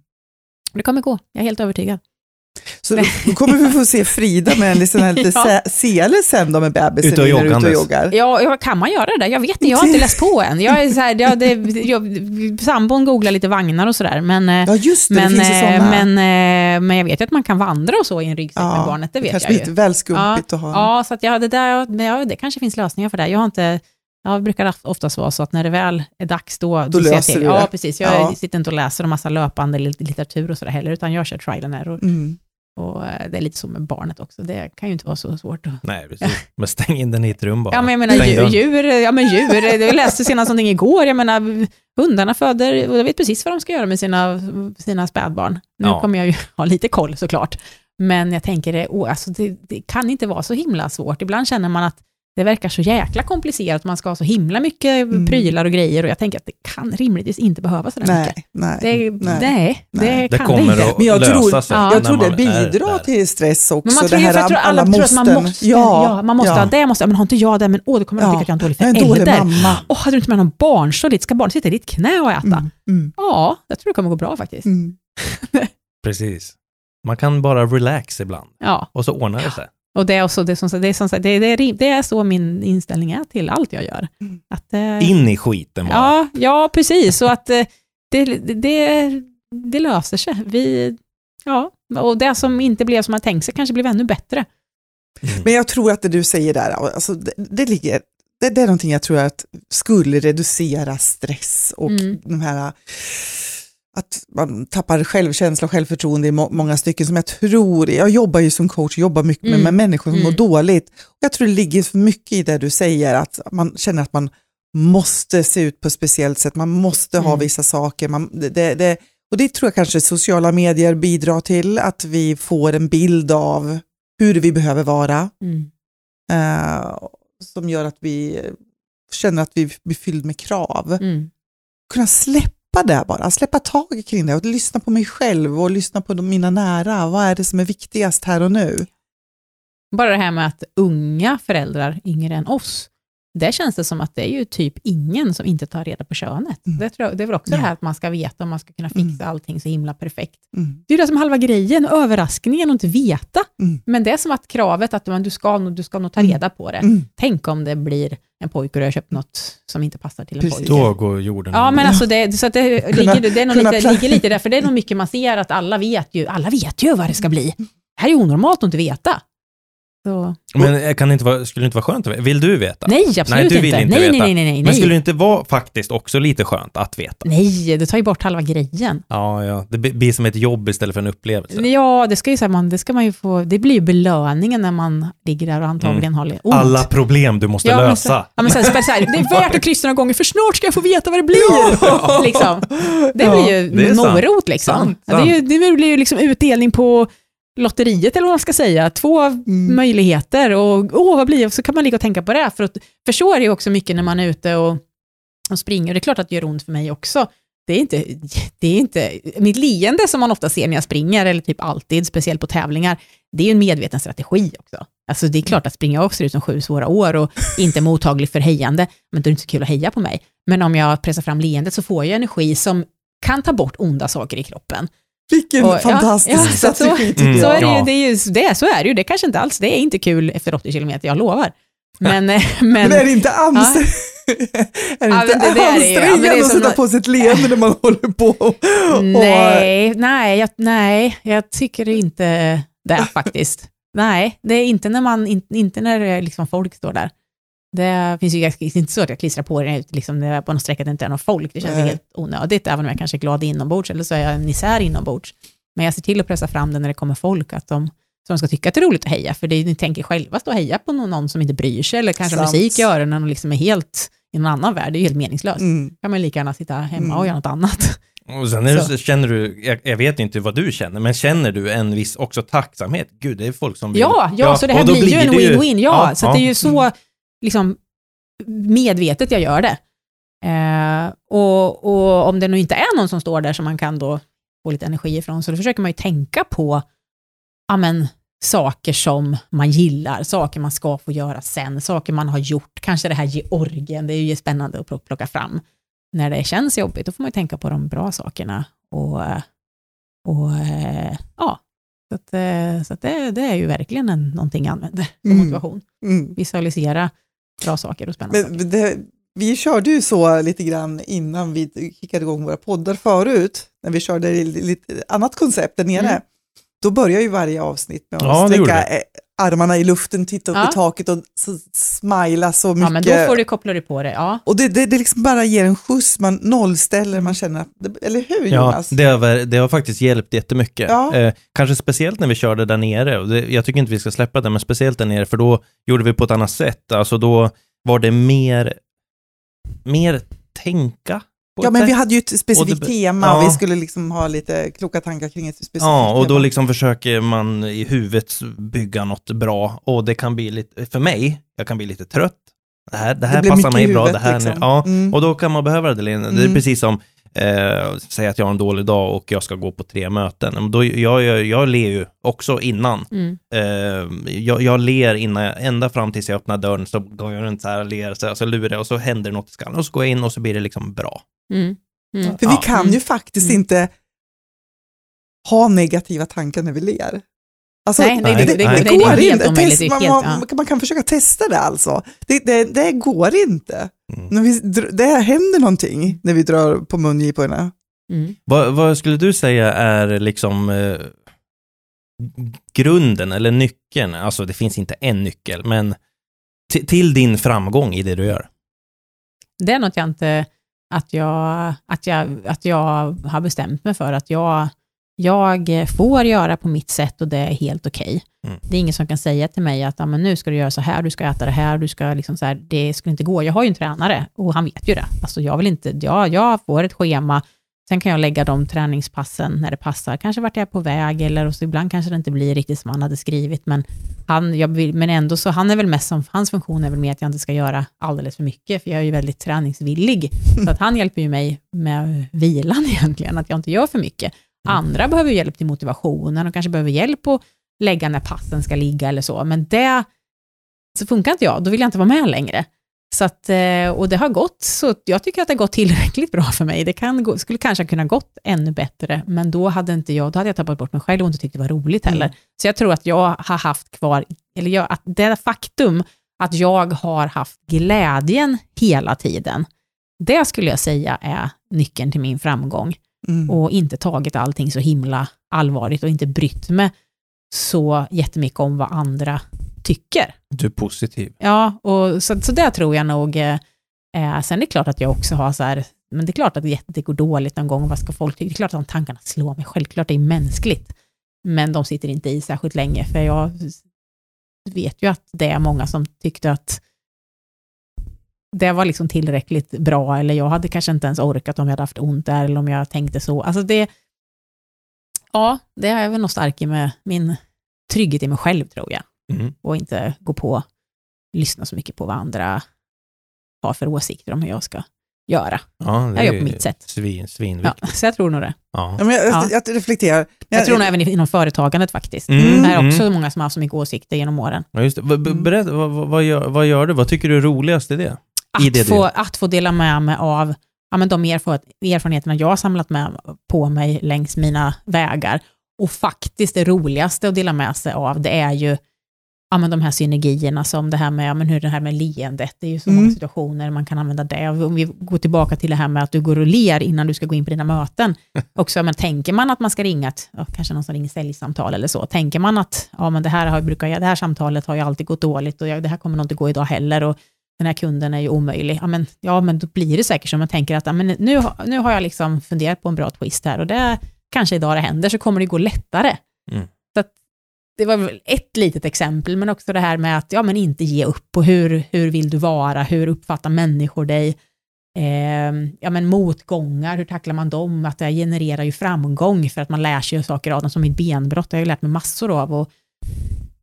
Det kommer gå, jag är helt övertygad. Så då, kommer vi få se Frida med en liten här lite Ja. sele sen då med bebisen Ute och är ute och joggandes. joggar. Ja, ja, kan man göra det? Jag vet inte, jag har inte läst på än. Jag är så här, jag, det, jag, sambon googlar lite vagnar och sådär, men, eh, Ja just det, men, det finns ju eh, men, eh, men jag vet ju att man kan vandra och så i en ryggsäck med barnet, det vet kanske jag ju. lite väl skumpigt att ha. Ja, så att jag, det, där, ja, det kanske finns lösningar för det. Jag har inte, jag brukar oftast vara så att när det väl är dags då... Då ser jag löser till. du det. Ja, precis. Jag Ja. sitter inte och läser en massa löpande lit- litteratur och sådär heller, utan jag kör trial and error. Mm. Och eh, det är lite så med barnet också, det kan ju inte vara så svårt. att- Nej, precis. Men stäng in den i ett rum bara. Ja, men jag menar djur, djur, ja men djur, jag läste senast någonting igår, jag menar hundarna föder, och jag vet precis vad de ska göra med sina, sina spädbarn. Nu Ja. kommer jag ju ha lite koll såklart, men jag tänker oh, alltså det, det kan inte vara så himla svårt. Ibland känner man att det verkar så jäkla komplicerat, man ska ha så himla mycket Mm. prylar och grejer och jag tänker att det kan rimligtvis inte behöva så där mycket. Nej, nej. Det, nej. nej, det Nej. Det kan kommer det inte. att Men jag lösa tror- sig. Ja. Jag tror det bidrar till stress också. Men man det tror, här, för jag tror alla, tror att man måste, ja, man måste ja. ha det, måste, men har inte jag det, men åh, då kommer de Ja. tycka att jag är en dålig Jag är en dålig förälder. mamma. Åh, hade du inte med någon barnstol Ska barnet sitta i ditt knä och äta? Mm, mm, Ja, jag tror det kommer gå bra faktiskt. mm. Precis. Man kan bara relax ibland Ja, och så ordnar det sig. Och det är, också, det, som, det, är som, det, det, är, det är så min inställning är till allt jag gör. Mm. Att, eh, In i skiten bara. ja, ja, precis. Så att eh, det, det, det löser sig. Vi, ja, och det som inte blev som man tänkt sig kanske blev ännu bättre. Mm. Men jag tror att det du säger där, alltså, det, det, ligger, det, det är någonting jag tror att skulle reducera stress och Mm. de här att man tappar självkänsla och självförtroende i må, många stycken som jag tror, jag jobbar ju som coach och jobbar mycket med, Mm. med människor som Mm. mår dåligt. Och jag tror det ligger för mycket i det du säger, att man känner att man måste se ut på ett speciellt sätt, man måste ha Mm. vissa saker. Man, det, det, och det tror jag kanske sociala medier bidrar till, att vi får en bild av hur vi behöver vara Mm. eh, som gör att vi känner att vi blir fylld med krav. Mm. Kunna släppa det bara, släppa taget kring det och lyssna på mig själv och lyssna på de, mina nära. Vad är det som är viktigast här och nu? Bara det här med att unga föräldrar, yngre än oss, där känns det som att det är ju typ ingen som inte tar reda på könet. Mm. Det, tror jag, det är väl också Ja. det här att man ska veta och man ska kunna fixa Mm. allting så himla perfekt. Mm. Det är ju det som halva grejen, överraskningen och inte veta. Mm. Men det är som att kravet att man, du, ska, du ska nog ta Mm. reda på det. Mm. Tänk om det blir en pojke och du har köpt något som inte passar till en Precis. pojke. Då går jorden Ja, men alltså det, så det, Kunna- ligger, det är nog lite, ligger lite där, för det är nog mycket man ser att alla vet ju, alla vet ju vad det ska bli. Det här är onormalt att inte veta. Så, Men kan det inte vara, skulle det inte vara skönt att veta? Vill du veta? nej, absolut Nej, du vill inte. inte nej, veta. nej, nej, nej, Men skulle det nej. inte vara faktiskt också lite skönt att veta? Nej, det tar ju bort halva grejen. Ja, ja. Det blir som ett jobb istället för en upplevelse. Ja, det ska ju säga man, det ska man ju få, det blir ju belöningen när man ligger där och antagligen har ont. Alla problem du måste Ja, men lösa. så, ja, men sen, så här, det är värt att kryssa några gånger, för snart ska jag få veta vad det blir. liksom. Det blir ju sant. morot liksom. Sant, Ja, det, är det blir ju liksom utdelning på lotteriet, eller vad man ska säga. Två Mm. möjligheter och åh, vad blir det? Så kan man ligga och tänka på det. För, att, för så är det ju också mycket när man är ute och, och springer. Det är klart att det gör ont för mig också. Det är, inte, det är inte, mitt leende som man ofta ser när jag springer, eller typ alltid, speciellt på tävlingar, det är ju en medveten strategi också. Alltså det är klart att springa också ser ut som sju svåra år och inte mottaglig för hejande, men då är det inte så kul att heja på mig. Men om jag pressar fram leendet så får jag energi som kan ta bort onda saker i kroppen. Vilken Och- ja, fantastisk ja, så- så- strategi tycker Mm, Så är det, Ja. ju, det är ju det, så är det ju. Det kanske inte alls, det är inte kul efter 80 kilometer, jag lovar. Men, eh, men, Men är det inte, är det Ja, det-. Ja, ansträngande det att sätta på sig ett leende när man håller på och, och nej, nej, jag, nej, jag tycker inte det faktiskt. Nej, det är inte när, man, in, inte när är liksom folk står där. Det finns ju ganska- inte så att jag klistrar på det liksom, det på någon sträcka att det inte är någon folk. Det känns Nej. helt onödigt, även om jag kanske är glad inombords, eller så är jag en isär inombords. Men jag ser till att pressa fram det när det kommer folk, att de, så de ska tycka att det är roligt att heja, för det ni tänker själva stå och heja på någon, någon som inte bryr sig, eller kanske Sant. musik i öronen och liksom är helt i någon annan värld, det är ju helt meningslöst. Mm. kan man lika gärna sitta hemma Mm. och göra något annat. Och sen är det, Så. känner du, jag, jag vet inte vad du känner, men känner du en viss också tacksamhet? Gud, det är folk som vill... Ja, ja, så det här blir ju en win-win, ja, ja, så ja. att det är ju så liksom, medvetet jag gör det. Eh, och, och om det nu inte är någon som står där som man kan då få lite energi ifrån, så då försöker man ju tänka på ja, men, saker som man gillar, saker man ska få göra sen, saker man har gjort, kanske det här Georgien, det är ju spännande att plock- plocka fram. När det känns jobbigt, då får man ju tänka på de bra sakerna. Och, och eh, ja, så, att, eh, så att det, det är ju verkligen en, någonting jag använder som Mm. motivation. Mm. Visualisera bra saker och spännande saker. Men det, vi körde ju så lite grann innan vi kickade igång våra poddar förut, när vi körde lite annat koncept där nere. Mm. Då börjar ju varje avsnitt med att Ja, sträcka armarna i luften, titta upp Ja. i taket och så smila så mycket. Ja, men då får du koppla dig på det. Ja. Och det, det, det liksom bara ger en skjuts, man nollställer, man känner, att, eller hur Ja, Jonas? det har, det har faktiskt hjälpt jättemycket. Ja. Eh, kanske speciellt när vi körde där nere. Och det, jag tycker inte vi ska släppa det, men speciellt där nere, för då gjorde vi på ett annat sätt. Alltså då var det mer, mer tänka. Ja, men sätt. vi hade ju ett specifikt Och det- tema, ja. vi skulle liksom ha lite kloka tankar kring ett specifikt Ja, och då tema. liksom försöker man i huvudet bygga något bra och det kan bli lite, för mig, jag kan bli lite trött. Det här, det här blir passar mig i bra, huvudet, det här liksom. nu. Ja, Mm. och då kan man behöva det. Lena. Det är Mm. precis som, eh, säg att jag har en dålig dag och jag ska gå på tre möten. Då, jag, jag, jag ler ju också innan. Mm. Eh, jag, jag ler innan, jag, ända fram tills jag öppnar dörren så går jag runt så här och ler, så, så lurar och så händer något i skallen och så går jag in och så blir det liksom bra. Mm. Mm. För vi kan Mm. ju faktiskt Mm. inte ha negativa tankar när vi ler. Alltså, Nej, nej, det- det, det- nej, det går inte. Test, man, man, man kan försöka testa det alltså. Det, det, det går inte. Mm. När vi, det händer någonting när vi drar på mungiporna. Mm. Vad, vad skulle du säga är liksom eh, grunden eller nyckeln? Alltså det finns inte en nyckel, men ti- till din framgång i det du gör. Det är något jag inte, att jag, att jag, att jag har bestämt mig för att jag, jag får göra på mitt sätt och det är helt okej. Mm. Det är ingen som kan säga till mig att ja, men nu ska du göra så här, du ska äta det här, du ska liksom så här, det skulle inte gå. Jag har ju en tränare och han vet ju det. Alltså jag vill inte, jag, jag får ett schema, sen kan jag lägga de träningspassen när det passar. Kanske vart jag är på väg eller och så ibland kanske det inte blir riktigt som han hade skrivit, men han, jag vill, men ändå så, han är väl mest som, hans funktion är väl mer att jag inte ska göra alldeles för mycket, för jag är ju väldigt träningsvillig. Så att han hjälper ju mig med vilan egentligen, att jag inte gör för mycket. Andra behöver hjälp till motivationen och kanske behöver hjälp att lägga när passen ska ligga eller så, men det så funkar inte jag, då vill jag inte vara med längre. Så att, eh, och det har gått, så jag tycker att det har gått tillräckligt bra för mig. Det kan skulle kanske ha kunnat gått ännu bättre, men då hade inte jag, då hade jag tappat bort mig själv och inte tyckt det var roligt heller. Mm. Så jag tror att jag har haft kvar, eller jag, att det faktum att jag har haft glädjen hela tiden, det skulle jag säga är nyckeln till min framgång Mm. och inte tagit allting så himla allvarligt och inte brytt mig så jättemycket om vad andra tycker. Du är positiv. Ja, och så, så det tror jag nog. Eh, eh, sen är det klart att jag också har så här, men det är klart att det, går dåligt någon gång, vad ska folk tycka? Det är klart att de tankarna slår mig, självklart det är mänskligt. Men de sitter inte i särskilt länge, för jag vet ju att det är många som tyckte att det var liksom tillräckligt bra, eller jag hade kanske inte ens orkat om jag hade haft ont där, eller om jag tänkte så. Alltså det, ja, det är väl något starkt i med min trygghet i mig själv, tror jag Mm. och inte gå på, lyssna så mycket på vad andra har för åsikter om hur jag ska göra. Ja, det Jag gör på mitt sätt. Svin, Ja, svinviktigt. så jag tror nog det. Ja. Ja, men jag, Ja. jag, jag reflekterar. Jag tror nog även inom företagandet faktiskt. Mm, Det är också mm. många som har haft så mycket åsikter genom åren. Ja, just det. Mm. Berätta, vad, vad, gör, vad gör du? Vad tycker du är roligast i det? I det Att få, att få dela med mig av ja, men de erfar erfarenheterna jag har samlat med på mig längs mina vägar. Och faktiskt det roligaste att dela med sig av, det är ju ja, men de här synergierna som det här med, ja, men hur det här med leendet, det är ju så Mm. många situationer man kan använda det. Om vi går tillbaka till det här med att du går och ler innan du ska gå in på dina möten. Också, men tänker man att man ska ringa ett, ja, kanske någon som ringer säljsamtal eller så, tänker man att ja, men det, här har, brukar, jag- det här samtalet har ju alltid gått dåligt och jag, det här kommer nog inte gå idag heller och den här kunden är ju omöjlig. Ja, men, ja, men då blir det säkert så man tänker att ja, men nu, nu har jag liksom funderat på en bra twist här och det kanske idag det händer så kommer det gå lättare. Mm. Så att, det var väl ett litet exempel, men också det här med att ja, men inte ge upp och hur, hur vill du vara, hur uppfattar människor dig? Eh, ja, men motgångar, hur tacklar man dem? Att det genererar ju framgång för att man lär sig saker av dem, som mitt benbrott, det har jag ju lärt mig massor av och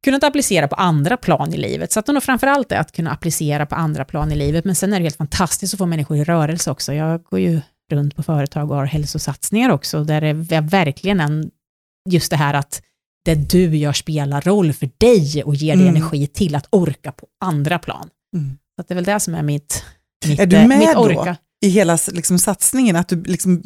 kunnat applicera på andra plan i livet. Så att det nog framförallt är att kunna applicera på andra plan i livet, men sen är det helt fantastiskt att få människor i rörelse också. Jag går ju runt på företag och har hälsosatsningar också, där det är verkligen en, just det här att det du gör spelar roll för dig och ger dig Mm. energi till att orka på andra plan. Mm. Så det är väl det som är mitt, mitt, Är du eh, med mitt då? orka. I hela liksom, satsningen, att du liksom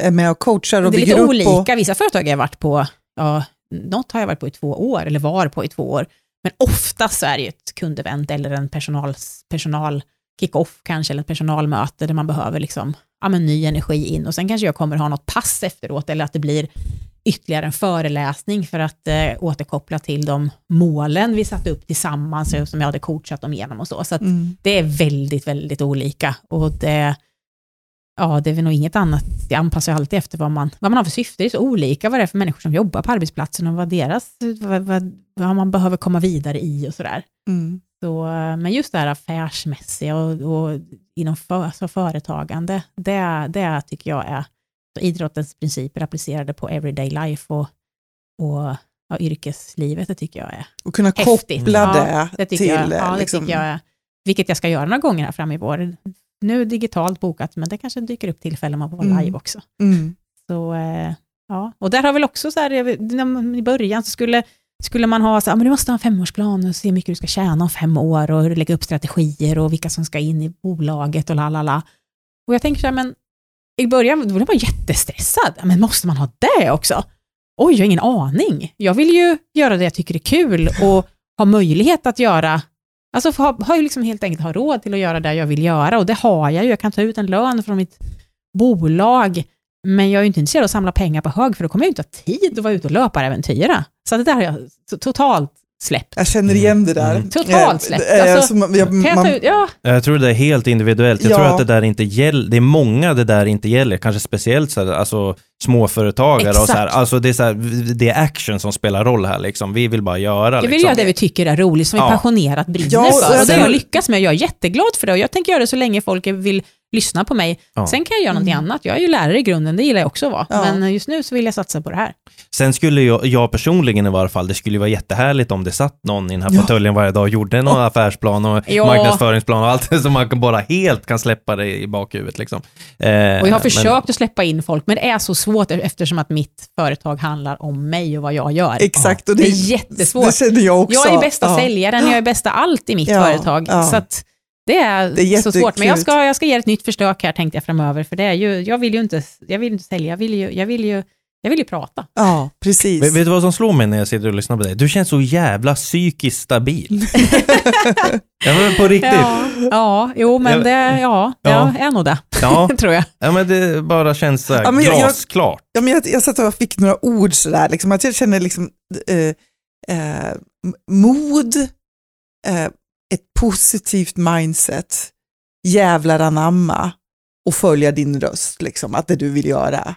är med och coachar och Det är bygger lite upp? olika. Och, Vissa företag har jag varit på, ja, något har jag varit på i två år, eller var på i två år. Men oftast så är det ju ett kundevent eller en personal, personal kick-off kanske, eller ett personalmöte där man behöver liksom, ja, men ny energi in. Och sen kanske jag kommer ha något pass efteråt, eller att det blir ytterligare en föreläsning för att eh, återkoppla till de målen vi satte upp tillsammans, och som jag hade coachat dem igenom och så. Så mm. det är väldigt, väldigt olika. Och det, ja, det är väl nog inget annat. Det anpassar alltid efter vad man, vad man har för syfte. Det är så olika vad det är för människor som jobbar på arbetsplatsen och vad deras, vad, vad, vad man behöver komma vidare i och sådär. Mm. Så, men just det här affärsmässiga och, och inom för, alltså företagande, det, det tycker jag är så idrottens principer applicerade på everyday life och, och ja, yrkeslivet, det tycker jag är Och kunna Häftigt. koppla Ja, det, det tycker till... jag, ja, det liksom, tycker jag är, vilket jag ska göra några gånger här fram i vår. Nu digitalt bokat, men det kanske dyker upp tillfällen man får vara Mm. live också. Mm. Så, eh, ja. Och där har väl också så här, i början så skulle, skulle man ha så här, men du måste ha en femårsplan och se hur mycket du ska tjäna om fem år och lägga upp strategier och vilka som ska in i bolaget och la la la. Och jag tänker så här, men i början då var jag jättestressad. Men måste man ha det också? Oj, jag har ingen aning. Jag vill ju göra det jag tycker är kul och ha möjlighet att göra, alltså få ha, har ju liksom helt enkelt ha råd till att göra det jag vill göra och det har jag ju. Jag kan ta ut en lön från mitt bolag, men jag är ju inte intresserad av att samla pengar på hög, för då kommer jag ju inte ha tid att vara ute och löparäventyra. Så det där har jag totalt släppt. Jag känner igen det där. Mm. Totalt släppt. Eh, eh, Alltså, jag, man, ut, ja, Jag tror det är helt individuellt. Jag Ja. tror att det där inte gäller, det är många det där inte gäller, kanske speciellt så här, alltså småföretagare och så här, Exakt. alltså det är så här, det är action som spelar roll här liksom. Vi vill bara göra Jag vill liksom. göra det vi tycker är roligt, som vi Ja. passionerat brinner Ja, och för. Och det har jag lyckats med. Jag är jätteglad för det och jag tänker göra det så länge folk vill lyssna på mig. Ja. Sen kan jag göra någonting Mm. annat. Jag är ju lärare i grunden, det gillar jag också att vara. Ja. Men just nu så vill jag satsa på det här. Sen skulle jag, jag personligen i varje fall, det skulle ju vara jättehärligt om det satt någon i den här Ja. fåtöljen varje dag och gjorde någon affärsplan och Ja. marknadsföringsplan och allt det som man kan bara helt kan släppa det i bakhuvudet liksom. Eh, Och jag har men- försökt att släppa in folk, men det är så svårt eftersom att mitt företag handlar om mig och vad jag gör. exakt. Och Det är jättesvårt. Det känner jag också. Jag är bästa Ja. säljaren, jag är bästa allt i mitt Ja, företag. ja. Så att det är, Det är så svårt. Men jag ska, jag ska ge ett nytt försök här tänkte jag framöver, för det är ju, jag vill ju inte, jag vill inte sälja, jag vill ju, jag vill ju, jag vill ju prata. Ja, precis. Vet, vet du vad som slår mig när jag sitter och lyssnar på dig? Du känns så jävla psykiskt stabil. ja men på riktigt. Ja, Ja, ja jo men Jag- det, ja, det Ja. är nog det, ja. tror jag. men det bara känns så här Ja, men jag- jag- glasklart. Ja, men jag, jag satt och fick några ord sådär, liksom, att jag känner liksom, eh, eh, mod, eh, ett positivt mindset, jävlar anamma och följa din röst, liksom, att det du vill göra.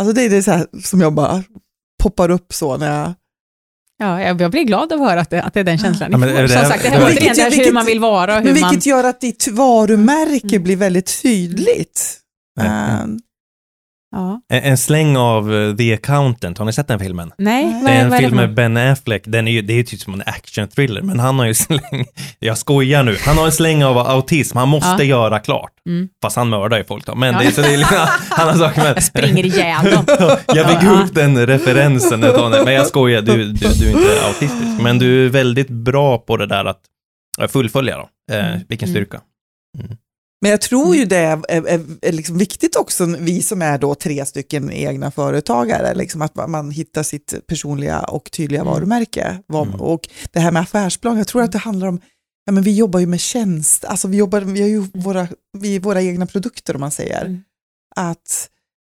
Alltså det är det så här som jag bara poppar upp så när jag... Ja, jag, blir glad av att höra att det, att det är den känslan Ja, men är det- Som sagt, det här var- återigen, Vilket- det här hur vilket- man vill vara och hur Men man... vilket gör att ditt varumärke Mm. blir väldigt tydligt. Verkligen. Ja. En, en släng av eh, The Accountant, har ni sett den filmen? Nej, Nej. Det är en vad film för med? Ben Affleck, den är ju, det är ju typ som en action-thriller, men han har ju släng, jag skojar nu, han har en släng av autism, han måste Ja. göra klart. Mm. Fast han mördar ju folk då, men Ja. det, är- så det är liksom, han har saker med... Springer ihjäl dem. jag fick Ja. upp den referensen, ett tag, men jag skojar, du, du, du är inte autistisk, men du är väldigt bra på det där att fullfölja då. Eh, Mm. vilken Mm. Men jag tror ju det är, är, är liksom viktigt också, vi som är då tre stycken egna företagare, liksom att man, hittar sitt personliga och tydliga Mm. varumärke. Mm. Och det här med affärsplan, jag tror att det handlar om, ja men vi jobbar ju med tjänst, alltså vi jobbar, vi har ju våra, vi är våra egna produkter om man säger. Mm. Att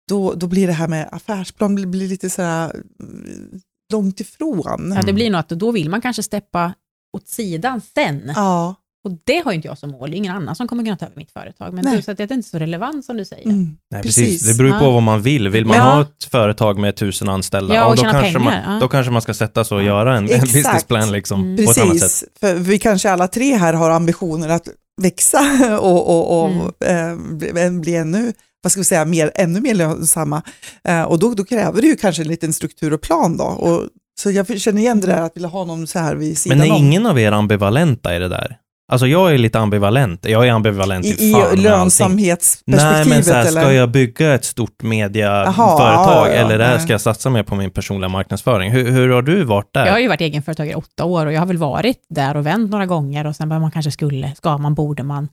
då, då blir det här med affärsplan blir, blir lite så här mm, långt ifrån. Ja, det blir nog att då vill man kanske steppa åt sidan sen. Ja. Och det har ju inte jag som mål, det är ingen annan som kommer kunna ta över mitt företag. Men Nej. du, så att det är inte så relevant som du säger. Mm. Nej, precis. Precis. Det beror ju på Ja. vad man vill. Vill man Ja. ha ett företag med tusen anställda, Ja, och då, kanske man, pengar, ja. då kanske man ska sätta sig och göra en, en Exakt. businessplan liksom, Mm. på ett annat sätt. Precis, för vi kanske alla tre här har ambitioner att växa och, och, och eh, bli, bli ännu, vad ska vi säga, mer, ännu mer lönsamma. Eh, och då, då kräver det ju kanske en liten struktur och plan då. Och, så jag känner igen det där att vilja ha någon så här vid sidan Men är om. ingen av er ambivalenta i det där? Alltså jag är lite ambivalent. Jag är ambivalent I, i, i fan allting. lönsamhetsperspektivet Nej, men så här, eller? ska jag bygga ett stort mediaföretag ja, ja, eller där ska jag satsa mer på min personliga marknadsföring? Hur, hur har du varit där? Jag har ju varit egenföretagare i åtta år och jag har väl varit där och vänt några gånger och sen bara man kanske skulle, ska man, borde man.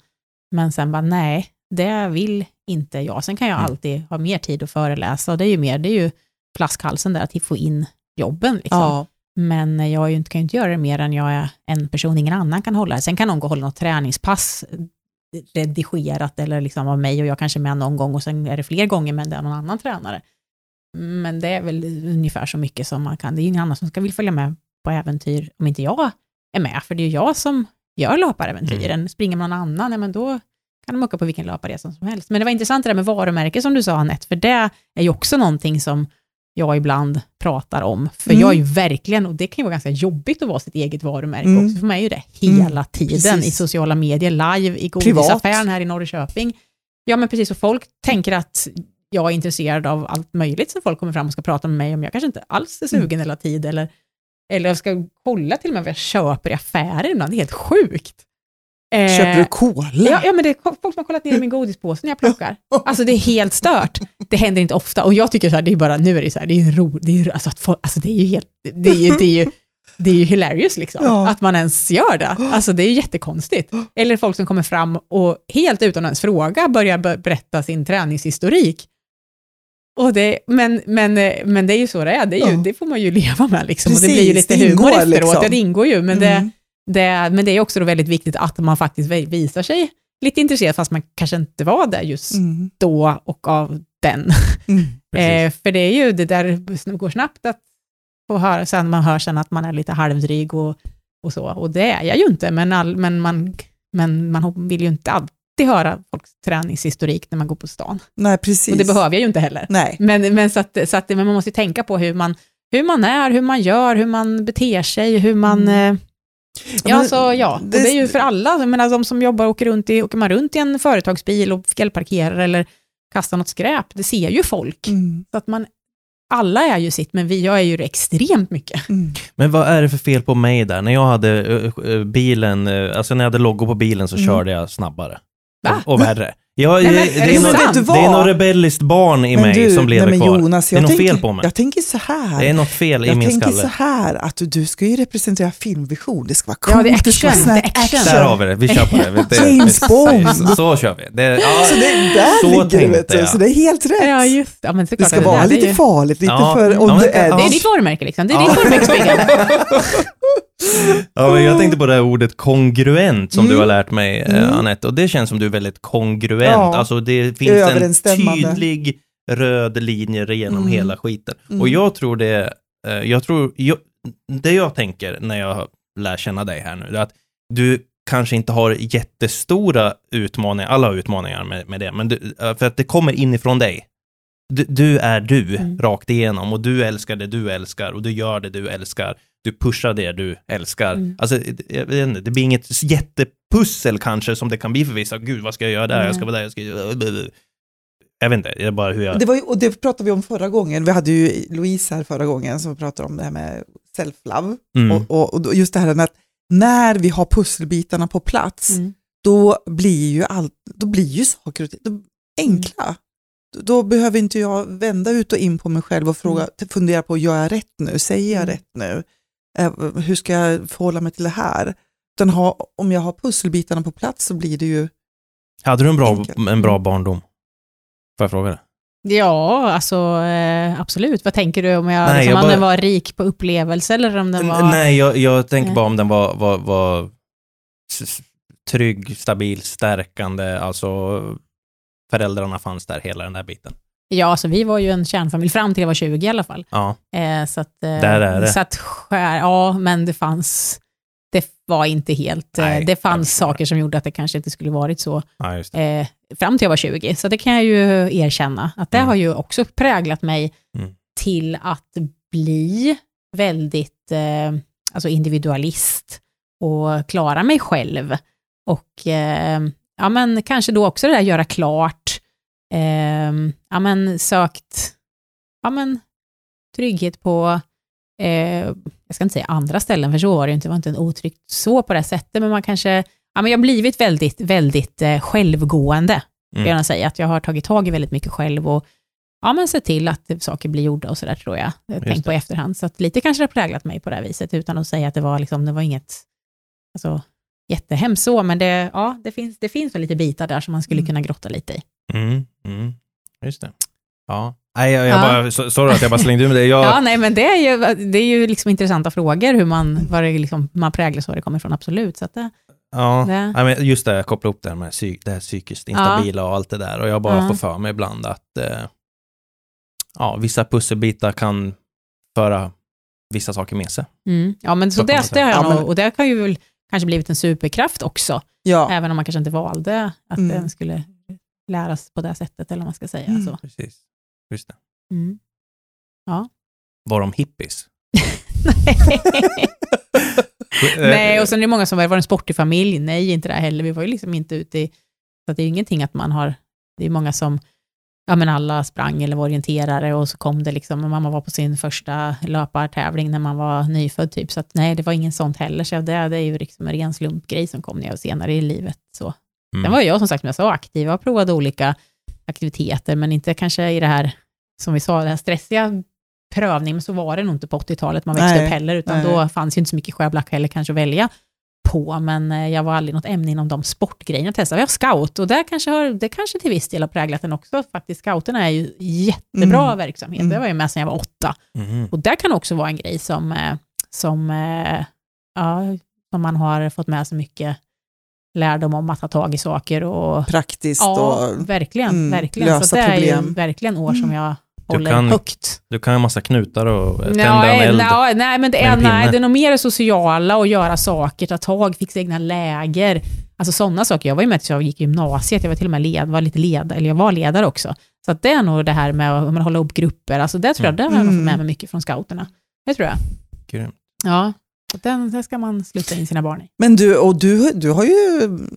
Men sen bara nej, det vill inte jag. Sen kan jag Mm. alltid ha mer tid att föreläsa och det är ju mer, det är ju flaskhalsen där att få in jobben. Liksom. Ja, Men jag är ju inte, kan ju inte göra det mer än jag är en person, ingen annan kan hålla det. Sen kan någon gå och hålla något träningspass redigerat eller liksom av mig och jag kanske är med någon gång och sen är det fler gånger men det är någon annan tränare. Men det är väl ungefär så mycket som man kan. Det är ju ingen annan som ska vilja följa med på äventyr om inte jag är med, för det är ju jag som gör löparäventyren. Springer man någon annan, ja, men då kan de åka på vilken löparresa som helst. Men det var intressant det där med varumärke som du sa Anette, för det är ju också någonting som jag ibland pratar om. För Mm. jag är ju verkligen, och det kan ju vara ganska jobbigt att vara sitt eget varumärke Mm. också, för mig är ju det hela Mm, tiden precis. i sociala medier, live i godisaffären här i Norrköping. Ja men precis, och folk tänker att jag är intresserad av allt möjligt som folk kommer fram och ska prata med mig om. Jag kanske inte alls är sugen eller har tid, eller, eller jag ska kolla till och med vad jag köper i affären ibland. Det är helt sjukt. Eh, köper du cola? Ja, ja, men det är folk som har kollat ner i min godispåse när jag plockar. Alltså det är helt stört. Det händer inte ofta och jag tycker så här, det är bara, nu är det så här, det är roligt, det är, alltså, att folk, alltså det är ju helt, det är ju, det är ju, det är ju hilarious liksom, Ja. att man ens gör det. Alltså det är ju jättekonstigt. Eller folk som kommer fram och helt utan ens fråga börjar be- berätta sin träningshistorik. Och det, men, men, eh, men det är ju så det är, det, är ju, Ja. det får man ju leva med liksom. och det Precis, blir ju lite det humor efteråt, liksom. ja det ingår ju, men Mm. det, men det är också då väldigt viktigt att man faktiskt visar sig lite intresserad, fast man kanske inte var där just Mm. då och av den. Mm. Eh, för det är ju, det där går snabbt att få höra, sen man hör sen att man är lite halvdryg och, och så, och det är jag ju inte, men, all, men, man, men man vill ju inte alltid höra folks träningshistorik när man går på stan. Nej, precis. Och det behöver jag ju inte heller. Nej. Men, men, så att, så att, men man måste ju tänka på hur man, hur man är, hur man gör, hur man beter sig, hur man... Mm. Ja, men så, ja. Och det- det är ju för alla. Jag menar, de som jobbar åker runt i, åker man runt i en företagsbil och fjällparkerar eller kastar något skräp, det ser ju folk. Mm. Så att man, alla är ju sitt, men vi jag är ju extremt mycket. Mm. Men vad är det för fel på mig där? När jag hade bilen, alltså när jag hade logo på bilen så Mm. körde jag snabbare. Va? Och, och värre. Jag, Nej, men det, är det, det är något, sant? Du det är något rebelliskt barn i mig som lever nej, men kvar. Jonas, det är jag något tänker, fel på mig. Jag tänker så här. Det är något fel i jag min tänker skalle. så här att du, du ska ju representera filmvision. Det ska vara coolt, Ja, det är action, det är action. Där har vi det, vi kör på det. det James det- Bond. Så, så kör vi. Det, ja, Så det, där så ligger det, vet du. jag. Så det är helt rätt. Ja, just ja, men det. är det ska att vara där, det är lite ju- farligt, lite Ja, för ja, on men the det edge. Det är ditt varumärke liksom, det är Ja. ditt varumärkesbyggande. Ja, men jag tänkte på det här ordet kongruent som Mm. du har lärt mig, eh, Mm. Anette, och det känns som du är väldigt kongruent. Ja. Alltså det finns en tydlig röd linje genom Mm. hela skiten. Mm. Och jag tror det, eh, jag tror, jag, det jag tänker när jag lär känna dig här nu, är att du kanske inte har jättestora utmaningar, alla har utmaningar med, med det, men du, eh, för att det kommer inifrån dig. Du, du är du, Mm. rakt igenom, och du älskar det du älskar, och du gör det du älskar. Du pushar det du älskar. Mm. Alltså, jag vet inte, det blir inget jättepussel kanske som det kan bli för vissa. Gud, vad ska jag göra där? Jag ska vara där, jag ska... Jag vet inte, det är bara hur jag... Det, var ju, och det pratade vi om förra gången. Vi hade ju Louise här förra gången som pratade om det här med self-love. Mm. Och, och, och just det här med att när vi har pusselbitarna på plats, Mm. då blir ju allt, då blir ju saker och ting då- enkla. Då, då behöver inte jag vända ut och in på mig själv och fråga, fundera på, gör jag rätt nu? Säger jag Mm. rätt nu? Eh, hur ska jag förhålla mig till det här? Utan ha, om jag har pusselbitarna på plats så blir det ju Hade du en bra, Enkelt. en bra barndom? Får jag fråga det? Ja, alltså eh, absolut. Vad tänker du om jag, Nej, liksom, jag om bara- den var rik på upplevelser eller om den var... Nej, jag, jag tänker bara om den var, var, var trygg, stabil, stärkande, alltså föräldrarna fanns där, hela den där biten. Ja, alltså vi var ju en kärnfamilj fram till jag var 20 i alla fall. Ja, Eh, så att, eh, Där är det. Så att ja, men det fanns, det var inte helt, eh, Nej, det fanns saker som gjorde att det kanske inte skulle varit så ja eh, fram till jag var 20. Så det kan jag ju erkänna, att det Mm. har ju också präglat mig Mm. till att bli väldigt eh, alltså individualist och klara mig själv. Och eh, ja, men kanske då också det där göra klart, eh, ja, men sökt ja, men, trygghet på, eh, jag ska inte säga andra ställen, för så var det inte, det var inte en otryggt så på det sättet, men man kanske, ja, men jag har blivit väldigt, väldigt eh, självgående, Mm. jag säga, att jag har tagit tag i väldigt mycket själv och ja, men sett till att saker blir gjorda och sådär tror jag. jag Tänk på i efterhand. Så att lite kanske det har präglat mig på det här viset, utan att säga att det var, liksom, det var inget alltså, jättehemskt så, men det, ja, det, finns, det finns väl lite bitar där som man skulle Mm. kunna grotta lite i. Mm, mm, just det. Ja. Nej, jag, jag Ja. bara, sorry att jag bara slängde ur mig det. Jag, Ja, nej, men det är ju, det är ju liksom intressanta frågor, hur man, vad det liksom, man präglas och var det kommer ifrån, absolut. Så att det, Ja, det, Nej, men just det, jag kopplar upp det här med psy- det här psykiskt instabila och allt det där. Och jag bara Ja. får för mig ibland att eh, ja, vissa pusselbitar kan föra vissa saker med sig. mm. Ja, men så Så det, det har jag Ja, men- nog, och det har ju väl kanske blivit en superkraft också, Ja. även om man kanske inte valde att Mm. den skulle läras på det sättet, eller vad man ska säga. Mm. Så. Precis. Just det. Mm. Var de hippies? Nej, och sen är det många som var, var en sportig familj. Nej, inte det heller. Vi var ju liksom inte ute i... Så det är ju ingenting att man har... Det är många som... Ja, men alla sprang eller var orienterare och så kom det liksom... Mamma var på sin första löpartävling när man var nyfödd typ. Så att nej, det var ingen sånt heller. Så det, det är ju liksom en ren slumpgrej som kom när jag senare i livet. Så. Mm. Sen var jag som sagt, sa, aktiv. Jag provade olika aktiviteter, men inte kanske i det här, som vi sa, det här stressiga prövning, men så var det nog inte på 80-talet man växte Nej, upp heller, utan nej. då fanns ju inte så mycket sjöblack heller kanske att välja på, men eh, jag var aldrig något ämne inom de sportgrejerna jag testade. Jag var scout och där kanske har, det kanske till viss del har präglat den också. Faktiskt scouterna är ju jättebra Mm. verksamhet. Mm. Det var ju med sedan jag var åtta. Mhm. Och där kan också vara en grej som, eh, som, eh, ja, som man har fått med sig mycket lärdom om att ta tag i saker och Praktiskt Ja, och... verkligen. mm, verkligen. lösa Så det är ju problem. verkligen år som Mm. jag Du håller kan högt. Du kan en massa knutar och tända Nej, en eld. nej, nej, men det med är, nej, det är nog mer det sociala och göra saker, ta tag, fixa egna läger. Alltså sådana saker. Jag var ju med tills jag gick gymnasiet, jag var till och med led, var lite led, eller jag var ledare också. Så att det är nog det här med att men, hålla upp grupper, alltså det tror jag, det har jag fått Mm. med mig mycket från scouterna. Det tror jag. Grymt. Ja, den, det ska man sluta in sina barn i. Men du, och du, du har ju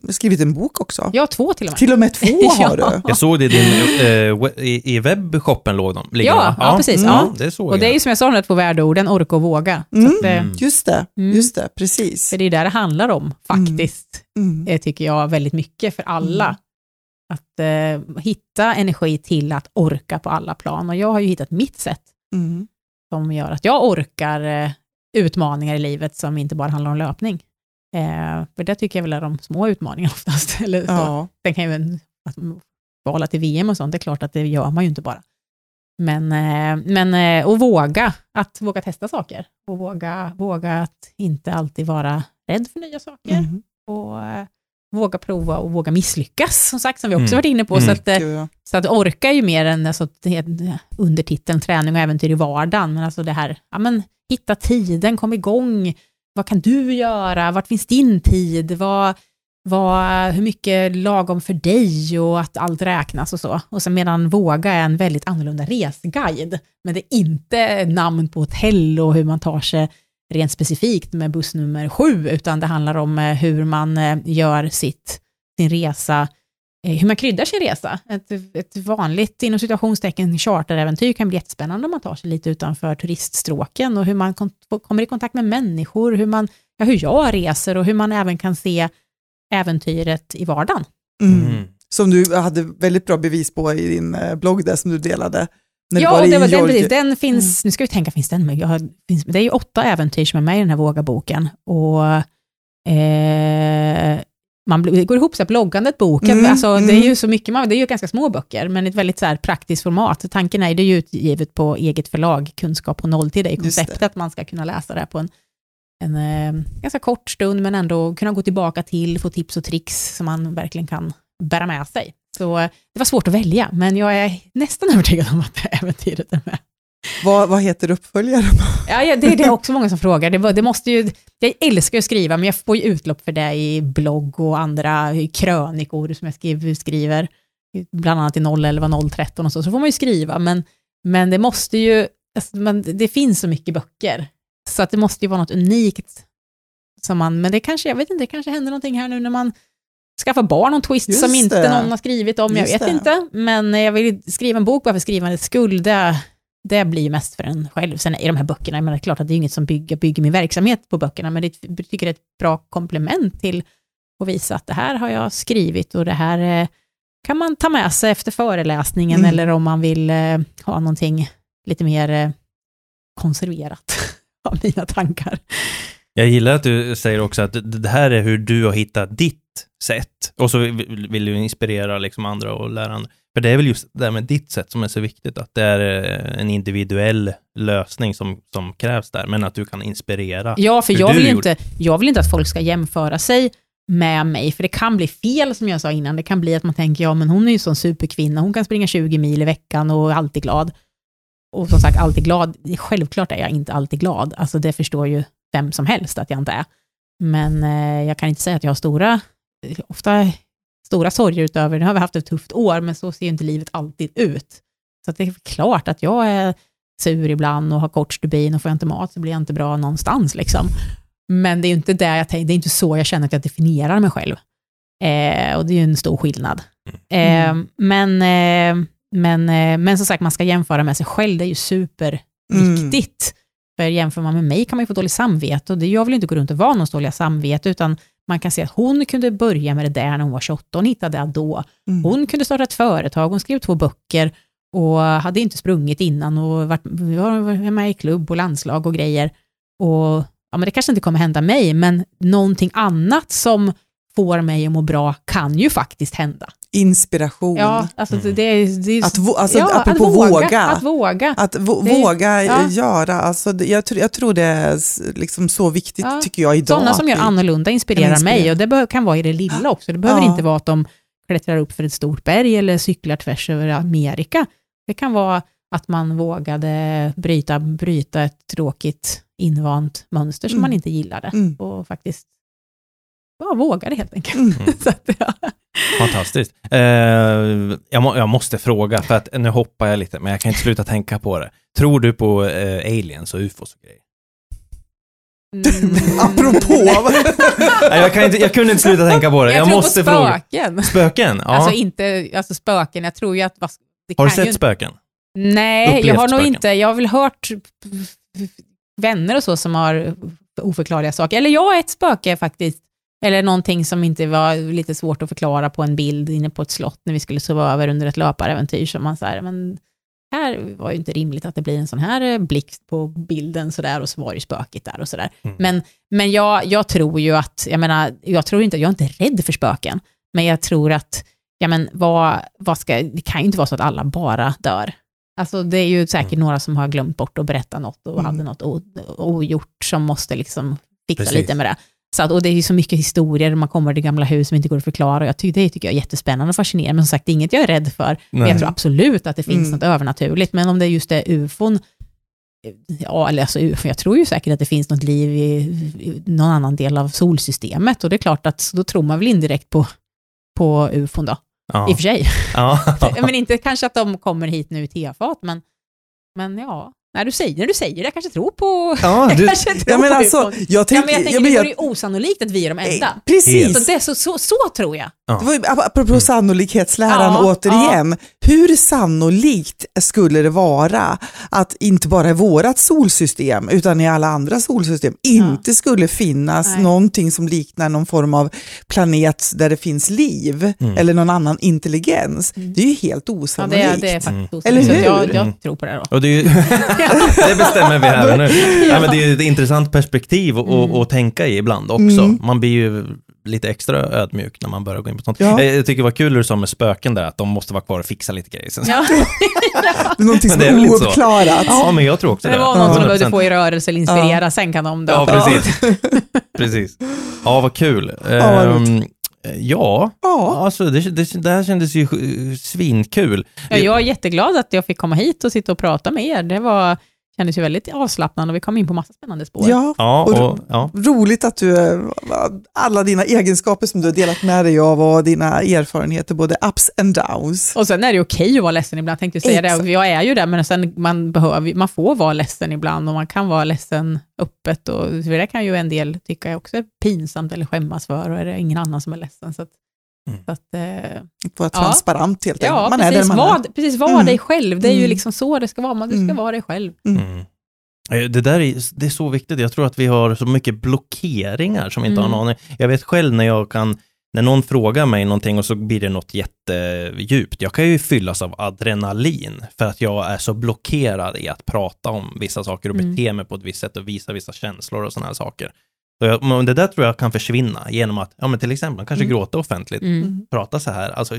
skrivit en bok också. Jag har två till och med. Till och med två har Ja. du. Jag såg det i din, eh, i, webbshoppen låg de. ligger Ja, de. ja, precis, Mm, ja. det såg Och det är jag. ju som jag sa, de där två värdeorden, orka och våga. Mm. att, eh, Mm. Just det, Mm. just det, precis. För det är där det handlar om, faktiskt. Mm. eh, tycker jag, väldigt mycket för alla. Mm. Att eh, hitta energi till att orka på alla plan. Och jag har ju hittat mitt sätt Mm. som gör att jag orkar eh, utmaningar i livet som inte bara handlar om löpning. Eh, för det tycker jag väl är de små utmaningarna oftast. Eller så. Ja. Sen kan ju att kvala till VM och sånt, det är klart att det gör man ju inte bara. Men, eh, men eh, och våga, att våga testa saker. Och våga, våga att inte alltid vara rädd för nya saker Mm. och eh, våga prova och våga misslyckas, som sagt, som vi också Mm. varit inne på. Mm. Så, att, eh, så att orka är ju mer än alltså, det- undertiteln träning och äventyr i vardagen, men alltså det här, ja men hitta tiden, kom igång, vad kan du göra, vart finns din tid, vad, vad, hur mycket lagom för dig och att allt räknas och så. Och sen medan Våga är en väldigt annorlunda resguide, men det är inte namn på hotell och hur man tar sig rent specifikt med buss nummer sju, utan det handlar om eh, hur man eh, gör sitt, sin resa, eh, hur man kryddar sin resa. Ett, ett vanligt, inom situationstecken, charteräventyr kan bli jättespännande om man tar sig lite utanför turiststråken och hur man kommer i kontakt med människor, hur, man, ja, hur jag reser och hur man även kan se äventyret i vardagen. Mm. Mm. Som du hade väldigt bra bevis på i din blogg där som du delade. När Ja, var och i det var den, precis, den finns, nu ska vi tänka, finns den med? Har, finns, det är ju åtta äventyr som är med i den här Våga-boken. Och, eh, man det går ihop så här, bloggandet, boken, Mm, alltså, det är mm. ju så mycket, man, det är ju ganska små böcker, men ett väldigt så här, praktiskt format. Tanken är det är ju utgivet på eget förlag, Kunskap på nolltid, det är konceptet att man ska kunna läsa det här på en, en eh, ganska kort stund, men ändå kunna gå tillbaka till, få tips och tricks som man verkligen kan bära med sig. Så det var svårt att välja, men jag är nästan övertygad om att äventyret är med. Vad, vad heter uppföljaren? Ja, ja, det är det också många som frågar. Det, det måste ju, jag älskar att skriva, men jag får ju utlopp för det i blogg och andra krönikor som jag skriver, skriver bland annat i 011, 013 och så, så får man ju skriva, men, men det måste ju, alltså, man, det finns så mycket böcker, så att det måste ju vara något unikt som man, men det kanske, jag vet inte, det kanske händer någonting här nu när man skaffar barn, någon twist Just som inte det. någon har skrivit om, jag Just vet det. inte, men jag vill skriva en bok bara för skrivandets skull, det, det blir ju mest för en själv. Sen är de här böckerna, men det är klart att det är inget som bygger, bygger min verksamhet på böckerna, men det jag tycker det är ett bra komplement till att visa att det här har jag skrivit och det här eh, kan man ta med sig efter föreläsningen Mm. eller om man vill eh, ha någonting lite mer eh, konserverat av mina tankar. Jag gillar att du säger också att det här är hur du har hittat ditt sätt. Och så vill du inspirera liksom andra och lära andra. För det är väl just det här med ditt sätt som är så viktigt, att det är eh, en individuell lösning som, som krävs där, men att du kan inspirera. Ja, för jag vill, gjorde. inte, jag vill inte att folk ska jämföra sig med mig, för det kan bli fel som jag sa innan. Det kan bli att man tänker, ja men hon är ju sån superkvinna, hon kan springa 20 mil i veckan och är alltid glad. Och som sagt, alltid glad, självklart är jag inte alltid glad. Alltså det förstår ju vem som helst att jag inte är. Men eh, jag kan inte säga att jag har stora, ofta stora sorger utöver, nu har vi haft ett tufft år, men så ser ju inte livet alltid ut. Så det är klart att jag är sur ibland och har kort stubin och får jag inte mat så blir jag inte bra någonstans. Liksom. Men det är ju inte där jag tänker, det är inte så jag känner att jag definierar mig själv. Eh, och det är ju en stor skillnad. Eh, men, eh, men, eh, men som sagt, man ska jämföra med sig själv, det är ju superviktigt. För jämför man med mig kan man ju få dåligt samvete och det, jag vill inte gå runt och vara någons dåliga samvete, utan man kan se att hon kunde börja med det där när hon var 28, hon hittade det då. Mm. Hon kunde starta ett företag, hon skrev två böcker och hade inte sprungit innan och varit, var med i klubb och landslag och grejer. Och ja, men det kanske inte kommer hända mig, men någonting annat som får mig att må bra kan ju faktiskt hända. Inspiration. Ja, alltså det, Mm. det, är- det är Att, vå- alltså, ja, att våga. Att våga. Att vå- Det våga ja. göra, alltså, jag, tror- jag tror det är liksom så viktigt Ja. tycker jag idag. Sådana som gör annorlunda inspirerar inspirera. mig och det kan vara i det lilla också. Det behöver Ja. inte vara att de klättrar upp för ett stort berg eller cyklar tvärs över Amerika. Det kan vara att man vågade bryta, bryta ett tråkigt invant mönster som Mm. man inte gillade Mm. och faktiskt ja, vågade helt enkelt. Mm. Så att, ja. Fantastiskt. Eh, jag, må, jag måste fråga, för att nu hoppar jag lite, men jag kan inte sluta tänka på det. Tror du på eh, aliens och ufos och grejer? Mm. Apropå, Nej, jag, kan inte, jag kunde inte sluta tänka på det. Jag, Jag, tror måste på fråga. spöken. Spöken? Ja. Alltså inte alltså spöken, jag tror ju att... har du kan ju sett spöken? Nej, Upplevt jag har nog spöken? inte. Jag har väl hört vänner och så som har oförklarliga saker. Eller jag är ett spöke faktiskt. Eller någonting som inte var lite svårt att förklara på en bild inne på ett slott när vi skulle sova över under ett löparäventyr. Som man så här, men här var ju inte rimligt att det blir en sån här eh, blixt på bilden sådär och så var det ju spökigt där och sådär. Mm. Men, men jag, jag tror ju att, jag menar, jag tror inte, jag är inte rädd för spöken, men jag tror att, ja men vad, vad ska, det kan ju inte vara så att alla bara dör. Alltså det är ju säkert några som har glömt bort att berätta något och Mm. hade något ogjort som måste liksom fixa Precis. lite med det. Så att, och det är ju så mycket historier, man kommer till gamla hus som inte går att förklara. Och jag tycker, det tycker jag är jättespännande och fascinerande, men som sagt, det är inget jag är rädd för. Men jag tror absolut att det finns Mm. något övernaturligt, men om det just är ufon, ja, eller alltså ufon, jag tror ju säkert att det finns något liv i, i någon annan del av solsystemet, och det är klart att då tror man väl indirekt på, på ufon då, Ja. i och för sig. Ja. men inte kanske att de kommer hit nu i tefat, men, men ja, när du säger, när du säger det, jag kanske tror på, Ja, jag du, kanske tror ja, men alltså, jag Ja, tänker, men jag tänker, ja, men det jag- vore ju osannolikt att vi är de enda. Eh, Precis. Så, det, så, så, så tror jag. Det var ju, apropå sannolikhetsläran Ja, återigen, hur sannolikt skulle det vara att inte bara i vårat solsystem utan i alla andra solsystem inte skulle finnas Nej. någonting som liknar någon form av planet där det finns liv Mm. eller någon annan intelligens. Mm. Det är ju helt Ja, osannolikt. det, det är Mm. faktiskt Eller osannolikt. Så hur? jag, jag Mm. tror på det då. och det, är ju, det bestämmer vi här och nu. Ja, men det är ju ett intressant perspektiv att Mm. tänka i ibland också. Mm. Man blir ju lite extra ödmjuk när man börjar gå in på sånt. Ja. Eh, Jag tycker det var kul hur du sa med spöken där, att de måste vara kvar och fixa lite grejer. Sen. Ja. Det är någonting som är ouppklarat. Ja, men jag tror också det. Det var någon som 100%. behövde få i rörelse eller inspirera, sen kan de dö. Ja, precis. precis. Ja, vad kul. vad Ehm, roligt. Ja, Ja. alltså det, det, det här kändes ju eh, svinkul. Ja, jag är jätteglad att jag fick komma hit och sitta och prata med er. Det var, kändes ju väldigt avslappnande och vi kom in på massa spännande spår. ja. Ja, Och- och, ja. Roligt att du, alla dina egenskaper som du har delat med dig av och dina erfarenheter, både ups and downs. Och sen är det okej att vara ledsen ibland, tänkte jag säga Exakt. det. Jag är ju det, men sen man, behöver, man får vara ledsen ibland och man kan vara ledsen öppet. Och, det kan ju en del tycka är också pinsamt eller skämmas för och är det ingen annan som är ledsen. Så att, Mm. så att, eh, Vara Ja. transparent helt enkelt. ja, man är precis, den man var, är. precis, var Mm. dig själv. Det är ju Mm. liksom så det ska vara. Man, du ska Mm. vara dig själv. Mm. Eh, Det där är, det är så viktigt. Jag tror att vi har så mycket blockeringar som vi inte Mm. har en aning. Jag vet själv när jag kan, när någon frågar mig någonting och så blir det något jättedjupt. Jag kan ju fyllas av adrenalin för att jag är så blockerad i att prata om vissa saker och Mm. bete mig på ett visst sätt och visa vissa känslor och sådana här saker. Så jag, men det där tror jag kan försvinna genom att, ja men till exempel, kanske Mm. gråta offentligt, Mm. Prata så här. Alltså,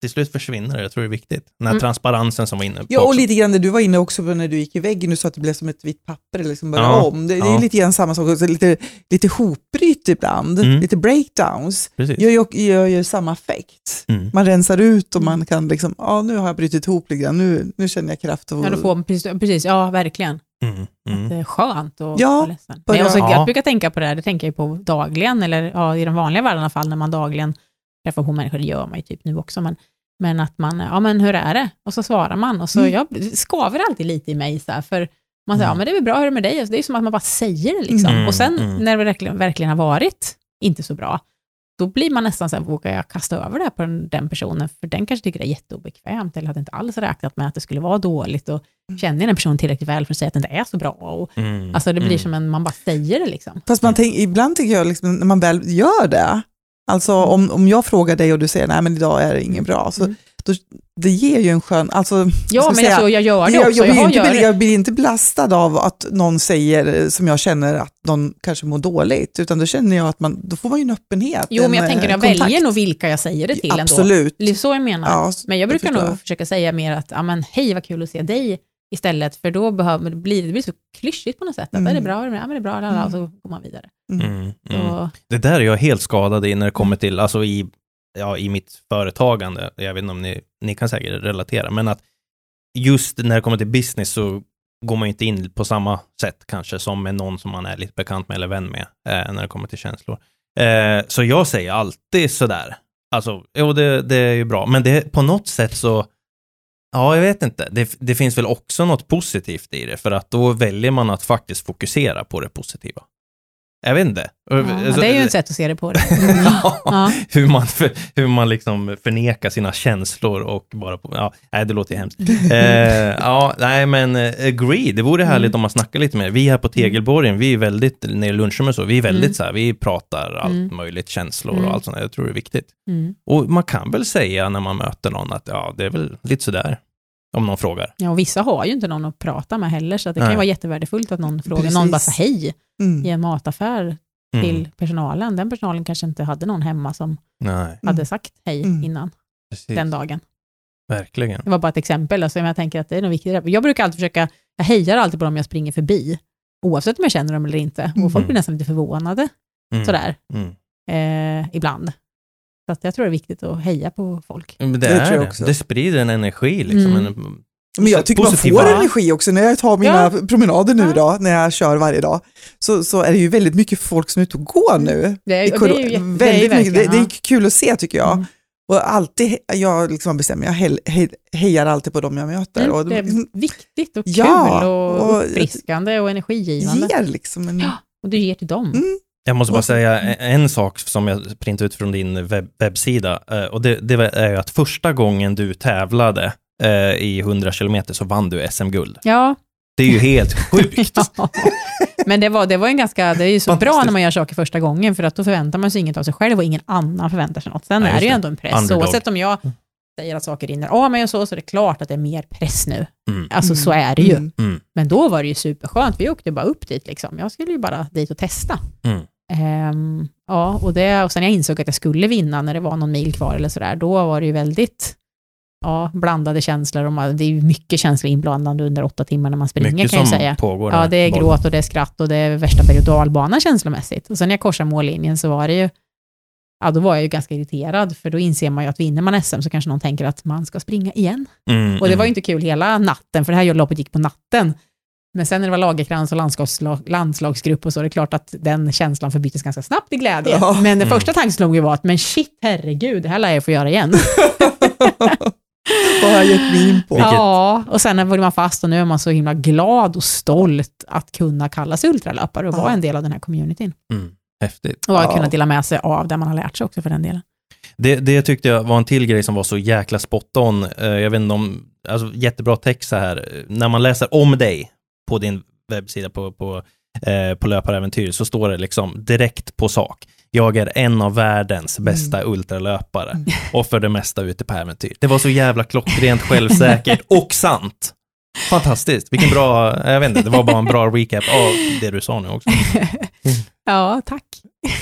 till slut försvinner det, jag tror det är viktigt. Den här Mm. transparensen som var inne på Ja, och också. lite grann det du var inne också på när du gick i väggen, du sa att det blev som ett vitt papper eller liksom började Ja, om. Det, det är ja. lite grann samma sak, också, lite, lite hopbryt ibland, Mm. lite breakdowns. Precis. Gör ju, gör ju samma effekt. Mm. Man rensar ut och man kan liksom, ja nu har jag brutit ihop lite grann, nu, nu känner jag kraft. Och, Ja, då får man, precis, ja verkligen. Mm. Mm. Det är skönt att Ja, vara ledsen. börja- Nej, och så, Ja. Jag brukar tänka på det här, det tänker jag på dagligen, eller ja, i den vanliga världen i alla fall, när man dagligen träffar på människor, det gör man ju typ nu också, men, men att man, ja men hur är det? Och så svarar man, och så Mm. jag skaver alltid lite i mig, så här, för man säger, Mm. ja men det är väl bra, hur är det med dig? Alltså, det är som att man bara säger det liksom. Mm, Och sen mm. när det verkligen, verkligen har varit inte så bra, då blir man nästan så här, vågar jag kasta över det här på den, den personen? För den kanske tycker det är jätteobekvämt, eller hade inte alls räknat med att det skulle vara dåligt, och känner den personen tillräckligt väl för att säga att det inte är så bra, och Mm. Alltså det blir Mm. som en, man bara säger det liksom. Fast man tänk, ibland tycker jag, liksom, när man väl gör det, alltså om, om jag frågar dig och du säger nej men idag är det inget bra, så Mm. Då, det ger ju en skön, alltså, Ja, men säga, alltså, jag gör det jag, också. jag, blir har inte, gör det. jag blir inte belastad av att någon säger, som jag känner att någon kanske mår dåligt, utan då känner jag att man, då får man ju en öppenhet. Jo, men jag en, tänker eh, jag kontakt. väljer nog vilka jag säger det till ändå. Absolut. Det är så jag menar. Ja, men jag brukar förstår nog jag. försöka säga mer att, men hej vad kul att se dig istället, för då behöver, det, blir, det blir så klyschigt på något sätt. Att, Mm. är det bra? Är det, ja, men det är bra, lalala, och så går man vidare. Mm. Mm. Så, Mm. Det där är jag helt skadad i när det kommer till, alltså i, ja, i mitt företagande, jag vet inte om ni, ni kan säkert relatera, men att just när det kommer till business så går man ju inte in på samma sätt kanske som med någon som man är lite bekant med eller vän med eh, när det kommer till känslor. Eh, så jag säger alltid sådär, alltså, jo det, det är ju bra, men det på något sätt så, ja jag vet inte, det, det finns väl också något positivt i det, för att då väljer man att faktiskt fokusera på det positiva. Jag vet inte. ja, Alltså, det är ju ett sätt att se det på. Det. Ja, Ja. hur man, för, hur man liksom förnekar sina känslor och bara, på, ja, nej det låter ju hemskt. Eh, ja, nej men eh, agree, det vore härligt Mm. om man snackar lite mer. Vi här på Tegelborgen, vi är väldigt, när det och så, vi är väldigt Mm. så här, vi pratar allt Mm. möjligt, känslor Mm. och allt sånt. Jag tror det är viktigt. Mm. Och man kan väl säga när man möter någon att ja, det är väl lite sådär, om någon frågar. Ja, och vissa har ju inte någon att prata med heller, så att det kan Nej. ju vara jättevärdefullt att någon frågar, Precis. någon bara säger hej Mm. i en mataffär Mm. till personalen. Den personalen kanske inte hade någon hemma som Nej, hade sagt hej Mm. innan precis. den dagen. Verkligen. Det var bara ett exempel, alltså, men jag tänker att det är nog viktigt. Jag brukar alltid försöka, jag hejar alltid på dem jag springer förbi, oavsett om jag känner dem eller inte. Och folk Mm. blir nästan lite förvånade, Mm. sådär, Mm. eh, ibland. Så att jag tror det är viktigt att heja på folk. Men det, Det är tror jag det. också. Det sprider en energi liksom. Mm. En, Men jag tycker man positiv får energi också när jag tar mina Ja. promenader nu Ja. då, när jag kör varje dag, så, så är det ju väldigt mycket folk som är ute och går nu. Det är, I och kor- det är ju jätte, väldigt det är ju mycket, det, verkligen, det är ja. kul att se tycker jag. Mm. Och alltid, jag liksom mig, jag hej, hej, hejar alltid på dem jag möter. Mm, och det de är viktigt och Ja, kul och, och- uppfriskande och energigivande. ger liksom en... Ja. Och du ger till dem. Mm. Jag måste bara säga en sak som jag printade ut från din webb webbsida. eh, Och det, det är att första gången du tävlade eh, i 100 kilometer så vann du SM-guld. Ja, Det är ju helt sjukt. men det var, det var en ganska, det är ju så bra när man gör saker första gången, för att då förväntar man sig inget av sig själv och ingen annan förväntar sig något. Sen Nej, är det ju ändå en press, Underdog. oavsett om jag säger att saker rinner av mig och så, så är det klart att det är mer press nu. Mm. Alltså så är det ju. Mm. Mm. Men då var det ju superskönt, vi åkte bara upp dit liksom. Jag skulle ju bara dit och testa. Mm. Ehm, Ja, och, det, och sen jag insåg att jag skulle vinna när det var någon mil kvar eller sådär, då var det ju väldigt ja, blandade känslor. Och man, det är ju mycket känslor inblandade under åtta timmar när man springer Mycket kan jag säga. pågår Ja, det är Bollen. gråt och det är skratt och det är värsta berg och dalbanan känslomässigt. Och sen när jag korsade mållinjen så var det ju, ja då var jag ju ganska irriterad, för då inser man ju att vinner man SM så kanske någon tänker att man ska springa igen. Mm, Och det var ju mm. inte kul hela natten, för det här loppet gick på natten. Men sen när det var Lagerkrans och landslagsla- landslagsgrupp och så, är det klart att den känslan förbyttes ganska snabbt i glädje. Ja. Men den Mm. första tanken slog ju var att, men shit, herregud, det här lär jag få göra igen. Vad har jag gett mig in på? Ja, och sen var man fast och nu är man så himla glad och stolt att kunna kalla sig ultralöpare och Ja. vara en del av den här communityn. Mm, häftigt. Och Ja. kunna dela med sig av det man har lärt sig också för den delen. Det, det tyckte jag var en till grej som var så jäkla spot on. Eh, Jag vet inte om, alltså jättebra text så här. När man läser om dig på din webbsida på, på, eh, på löparäventyr så står det liksom direkt på sak. Jag är en av världens bästa ultralöpare Mm. och för det mesta ute på äventyr. Det var så jävla klockrent, självsäkert och sant. Fantastiskt, vilken bra, jag vet inte, det var bara en bra recap av det du sa nu också. Ja, tack.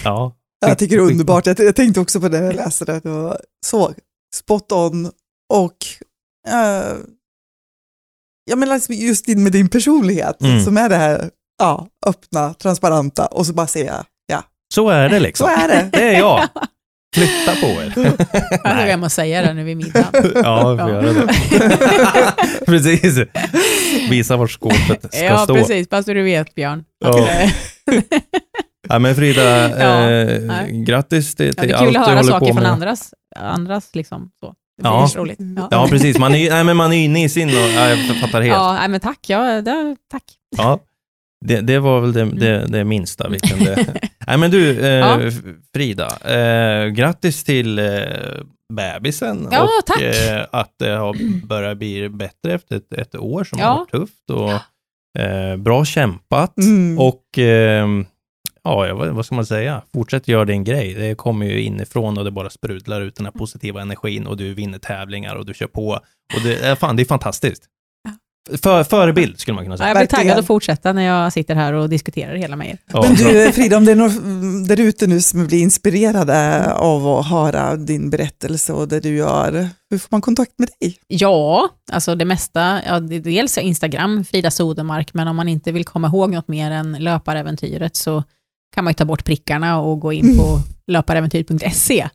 Ja, Jag tycker det är underbart. Jag, jag tänkte också på det när jag läste det. Det var så spot on och eh, jag menar liksom just din, med din personlighet Mm. som är det här ja, öppna, transparenta och så bara säga ja, så är det liksom. så är det. Det är jag. Flytta på er. Jag hem och säga det nu vid middagen. Ja, vi får göra det. precis. Visa vart skåpet ska Ja, stå. precis. Bara så du vet, Björn. Ja. Ja, men Frida, Ja, eh, grattis till, Ja, till det är allt kul du att höra håller saker på från med. andras, andras liksom. Så. Det Ja. blir roligt. Ja. Ja, precis. Man är, nej, men man är inne i sin och ja, jag fattar helt. Ja, nej, men tack. Ja, det, tack. Ja. Det, det var väl det, det, det minsta vi kunde... Nej men du, eh, Ja. Frida, eh, grattis till eh, bebisen Ja, och tack. Eh, att det har börjat bli bättre efter ett, ett år som Ja. har varit tufft och eh, bra kämpat Mm. och eh, ja, vad, ska man säga? Fortsätt göra din grej. Det kommer ju inifrån och det bara sprudlar ut den här positiva energin och du vinner tävlingar och du kör på. Och det, är fan, det är fantastiskt. För, förebild skulle man kunna Ja, säga. jag blir taggad att fortsätta när jag sitter här och diskuterar hela med er. Ja, Men du Frida, om det är någon där ute nu som blir inspirerade av att höra din berättelse och det du gör, hur får man kontakt med dig? Ja, alltså det mesta, ja, dels Instagram, Frida Sodermark, men om man inte vill komma ihåg något mer än löparäventyret så kan man ju ta bort prickarna och gå in på löparäventyr.se.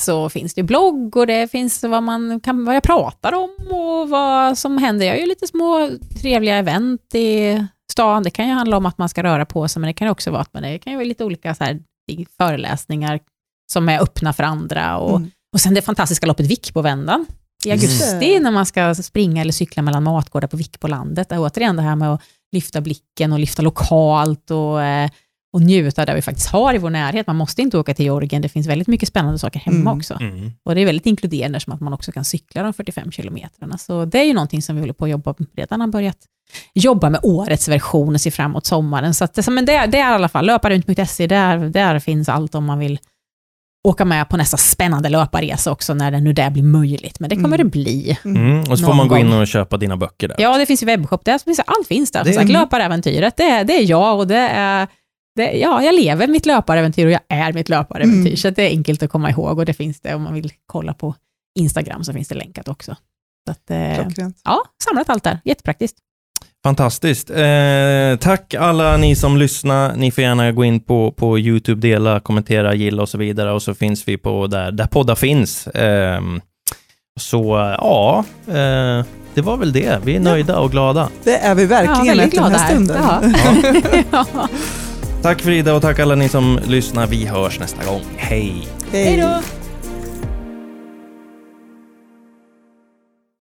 Så finns det blogg och det finns vad, man kan, vad jag pratar om och vad som händer. Jag gör ju lite små trevliga event i stan. Det kan ju handla om att man ska röra på sig, men det kan också vara att man det kan ju vara lite olika så här, föreläsningar som är öppna för andra. Och, Mm. och sen det fantastiska loppet Vick på vändan i Mm. augusti när man ska springa eller cykla mellan matgårdar på Vick på landet. Det är återigen det här med att lyfta blicken och lyfta lokalt och, eh, och njuta där vi faktiskt har i vår närhet. Man måste inte åka till Georgien, det finns väldigt mycket spännande saker hemma Mm. också. Mm. Och det är väldigt inkluderande som att man också kan cykla de 45 kilometrarna. Så det är ju någonting som vi håller på att jobba med, redan har börjat jobba med årets version och se fram emot sommaren. Så, att, det- men det, det är i alla fall löparunt.se, där, där finns allt om man vill åka med på nästa spännande löparresa också, när det nu det blir möjligt. Men det kommer Mm. det bli. Mm. Och så får man gå in och köpa dina böcker där. Ja, det finns ju webbshop där, så finns det, allt finns där. Det Som sagt, löparäventyret, det, är- det är jag och det är det, ja, jag lever mitt löparäventyr och jag är mitt löparäventyr. Mm. Så det är enkelt att komma ihåg och det finns det om man vill kolla på Instagram så finns det länkat också. Så att, eh, ja, samlat allt där. Jättepraktiskt. Fantastiskt. Eh, tack alla ni som lyssnar. Ni får gärna gå in på, på YouTube, dela, kommentera, gilla och så vidare. Och så finns vi på där, där poddar finns. Ehm, så ja, eh, det var väl det. Vi är nöjda och glada. Det är vi Ja, verkligen väldigt efter den här. stunden. Ja. ja. Tack Frida och tack alla ni som lyssnar. Vi hörs nästa gång. Hej! Hej då!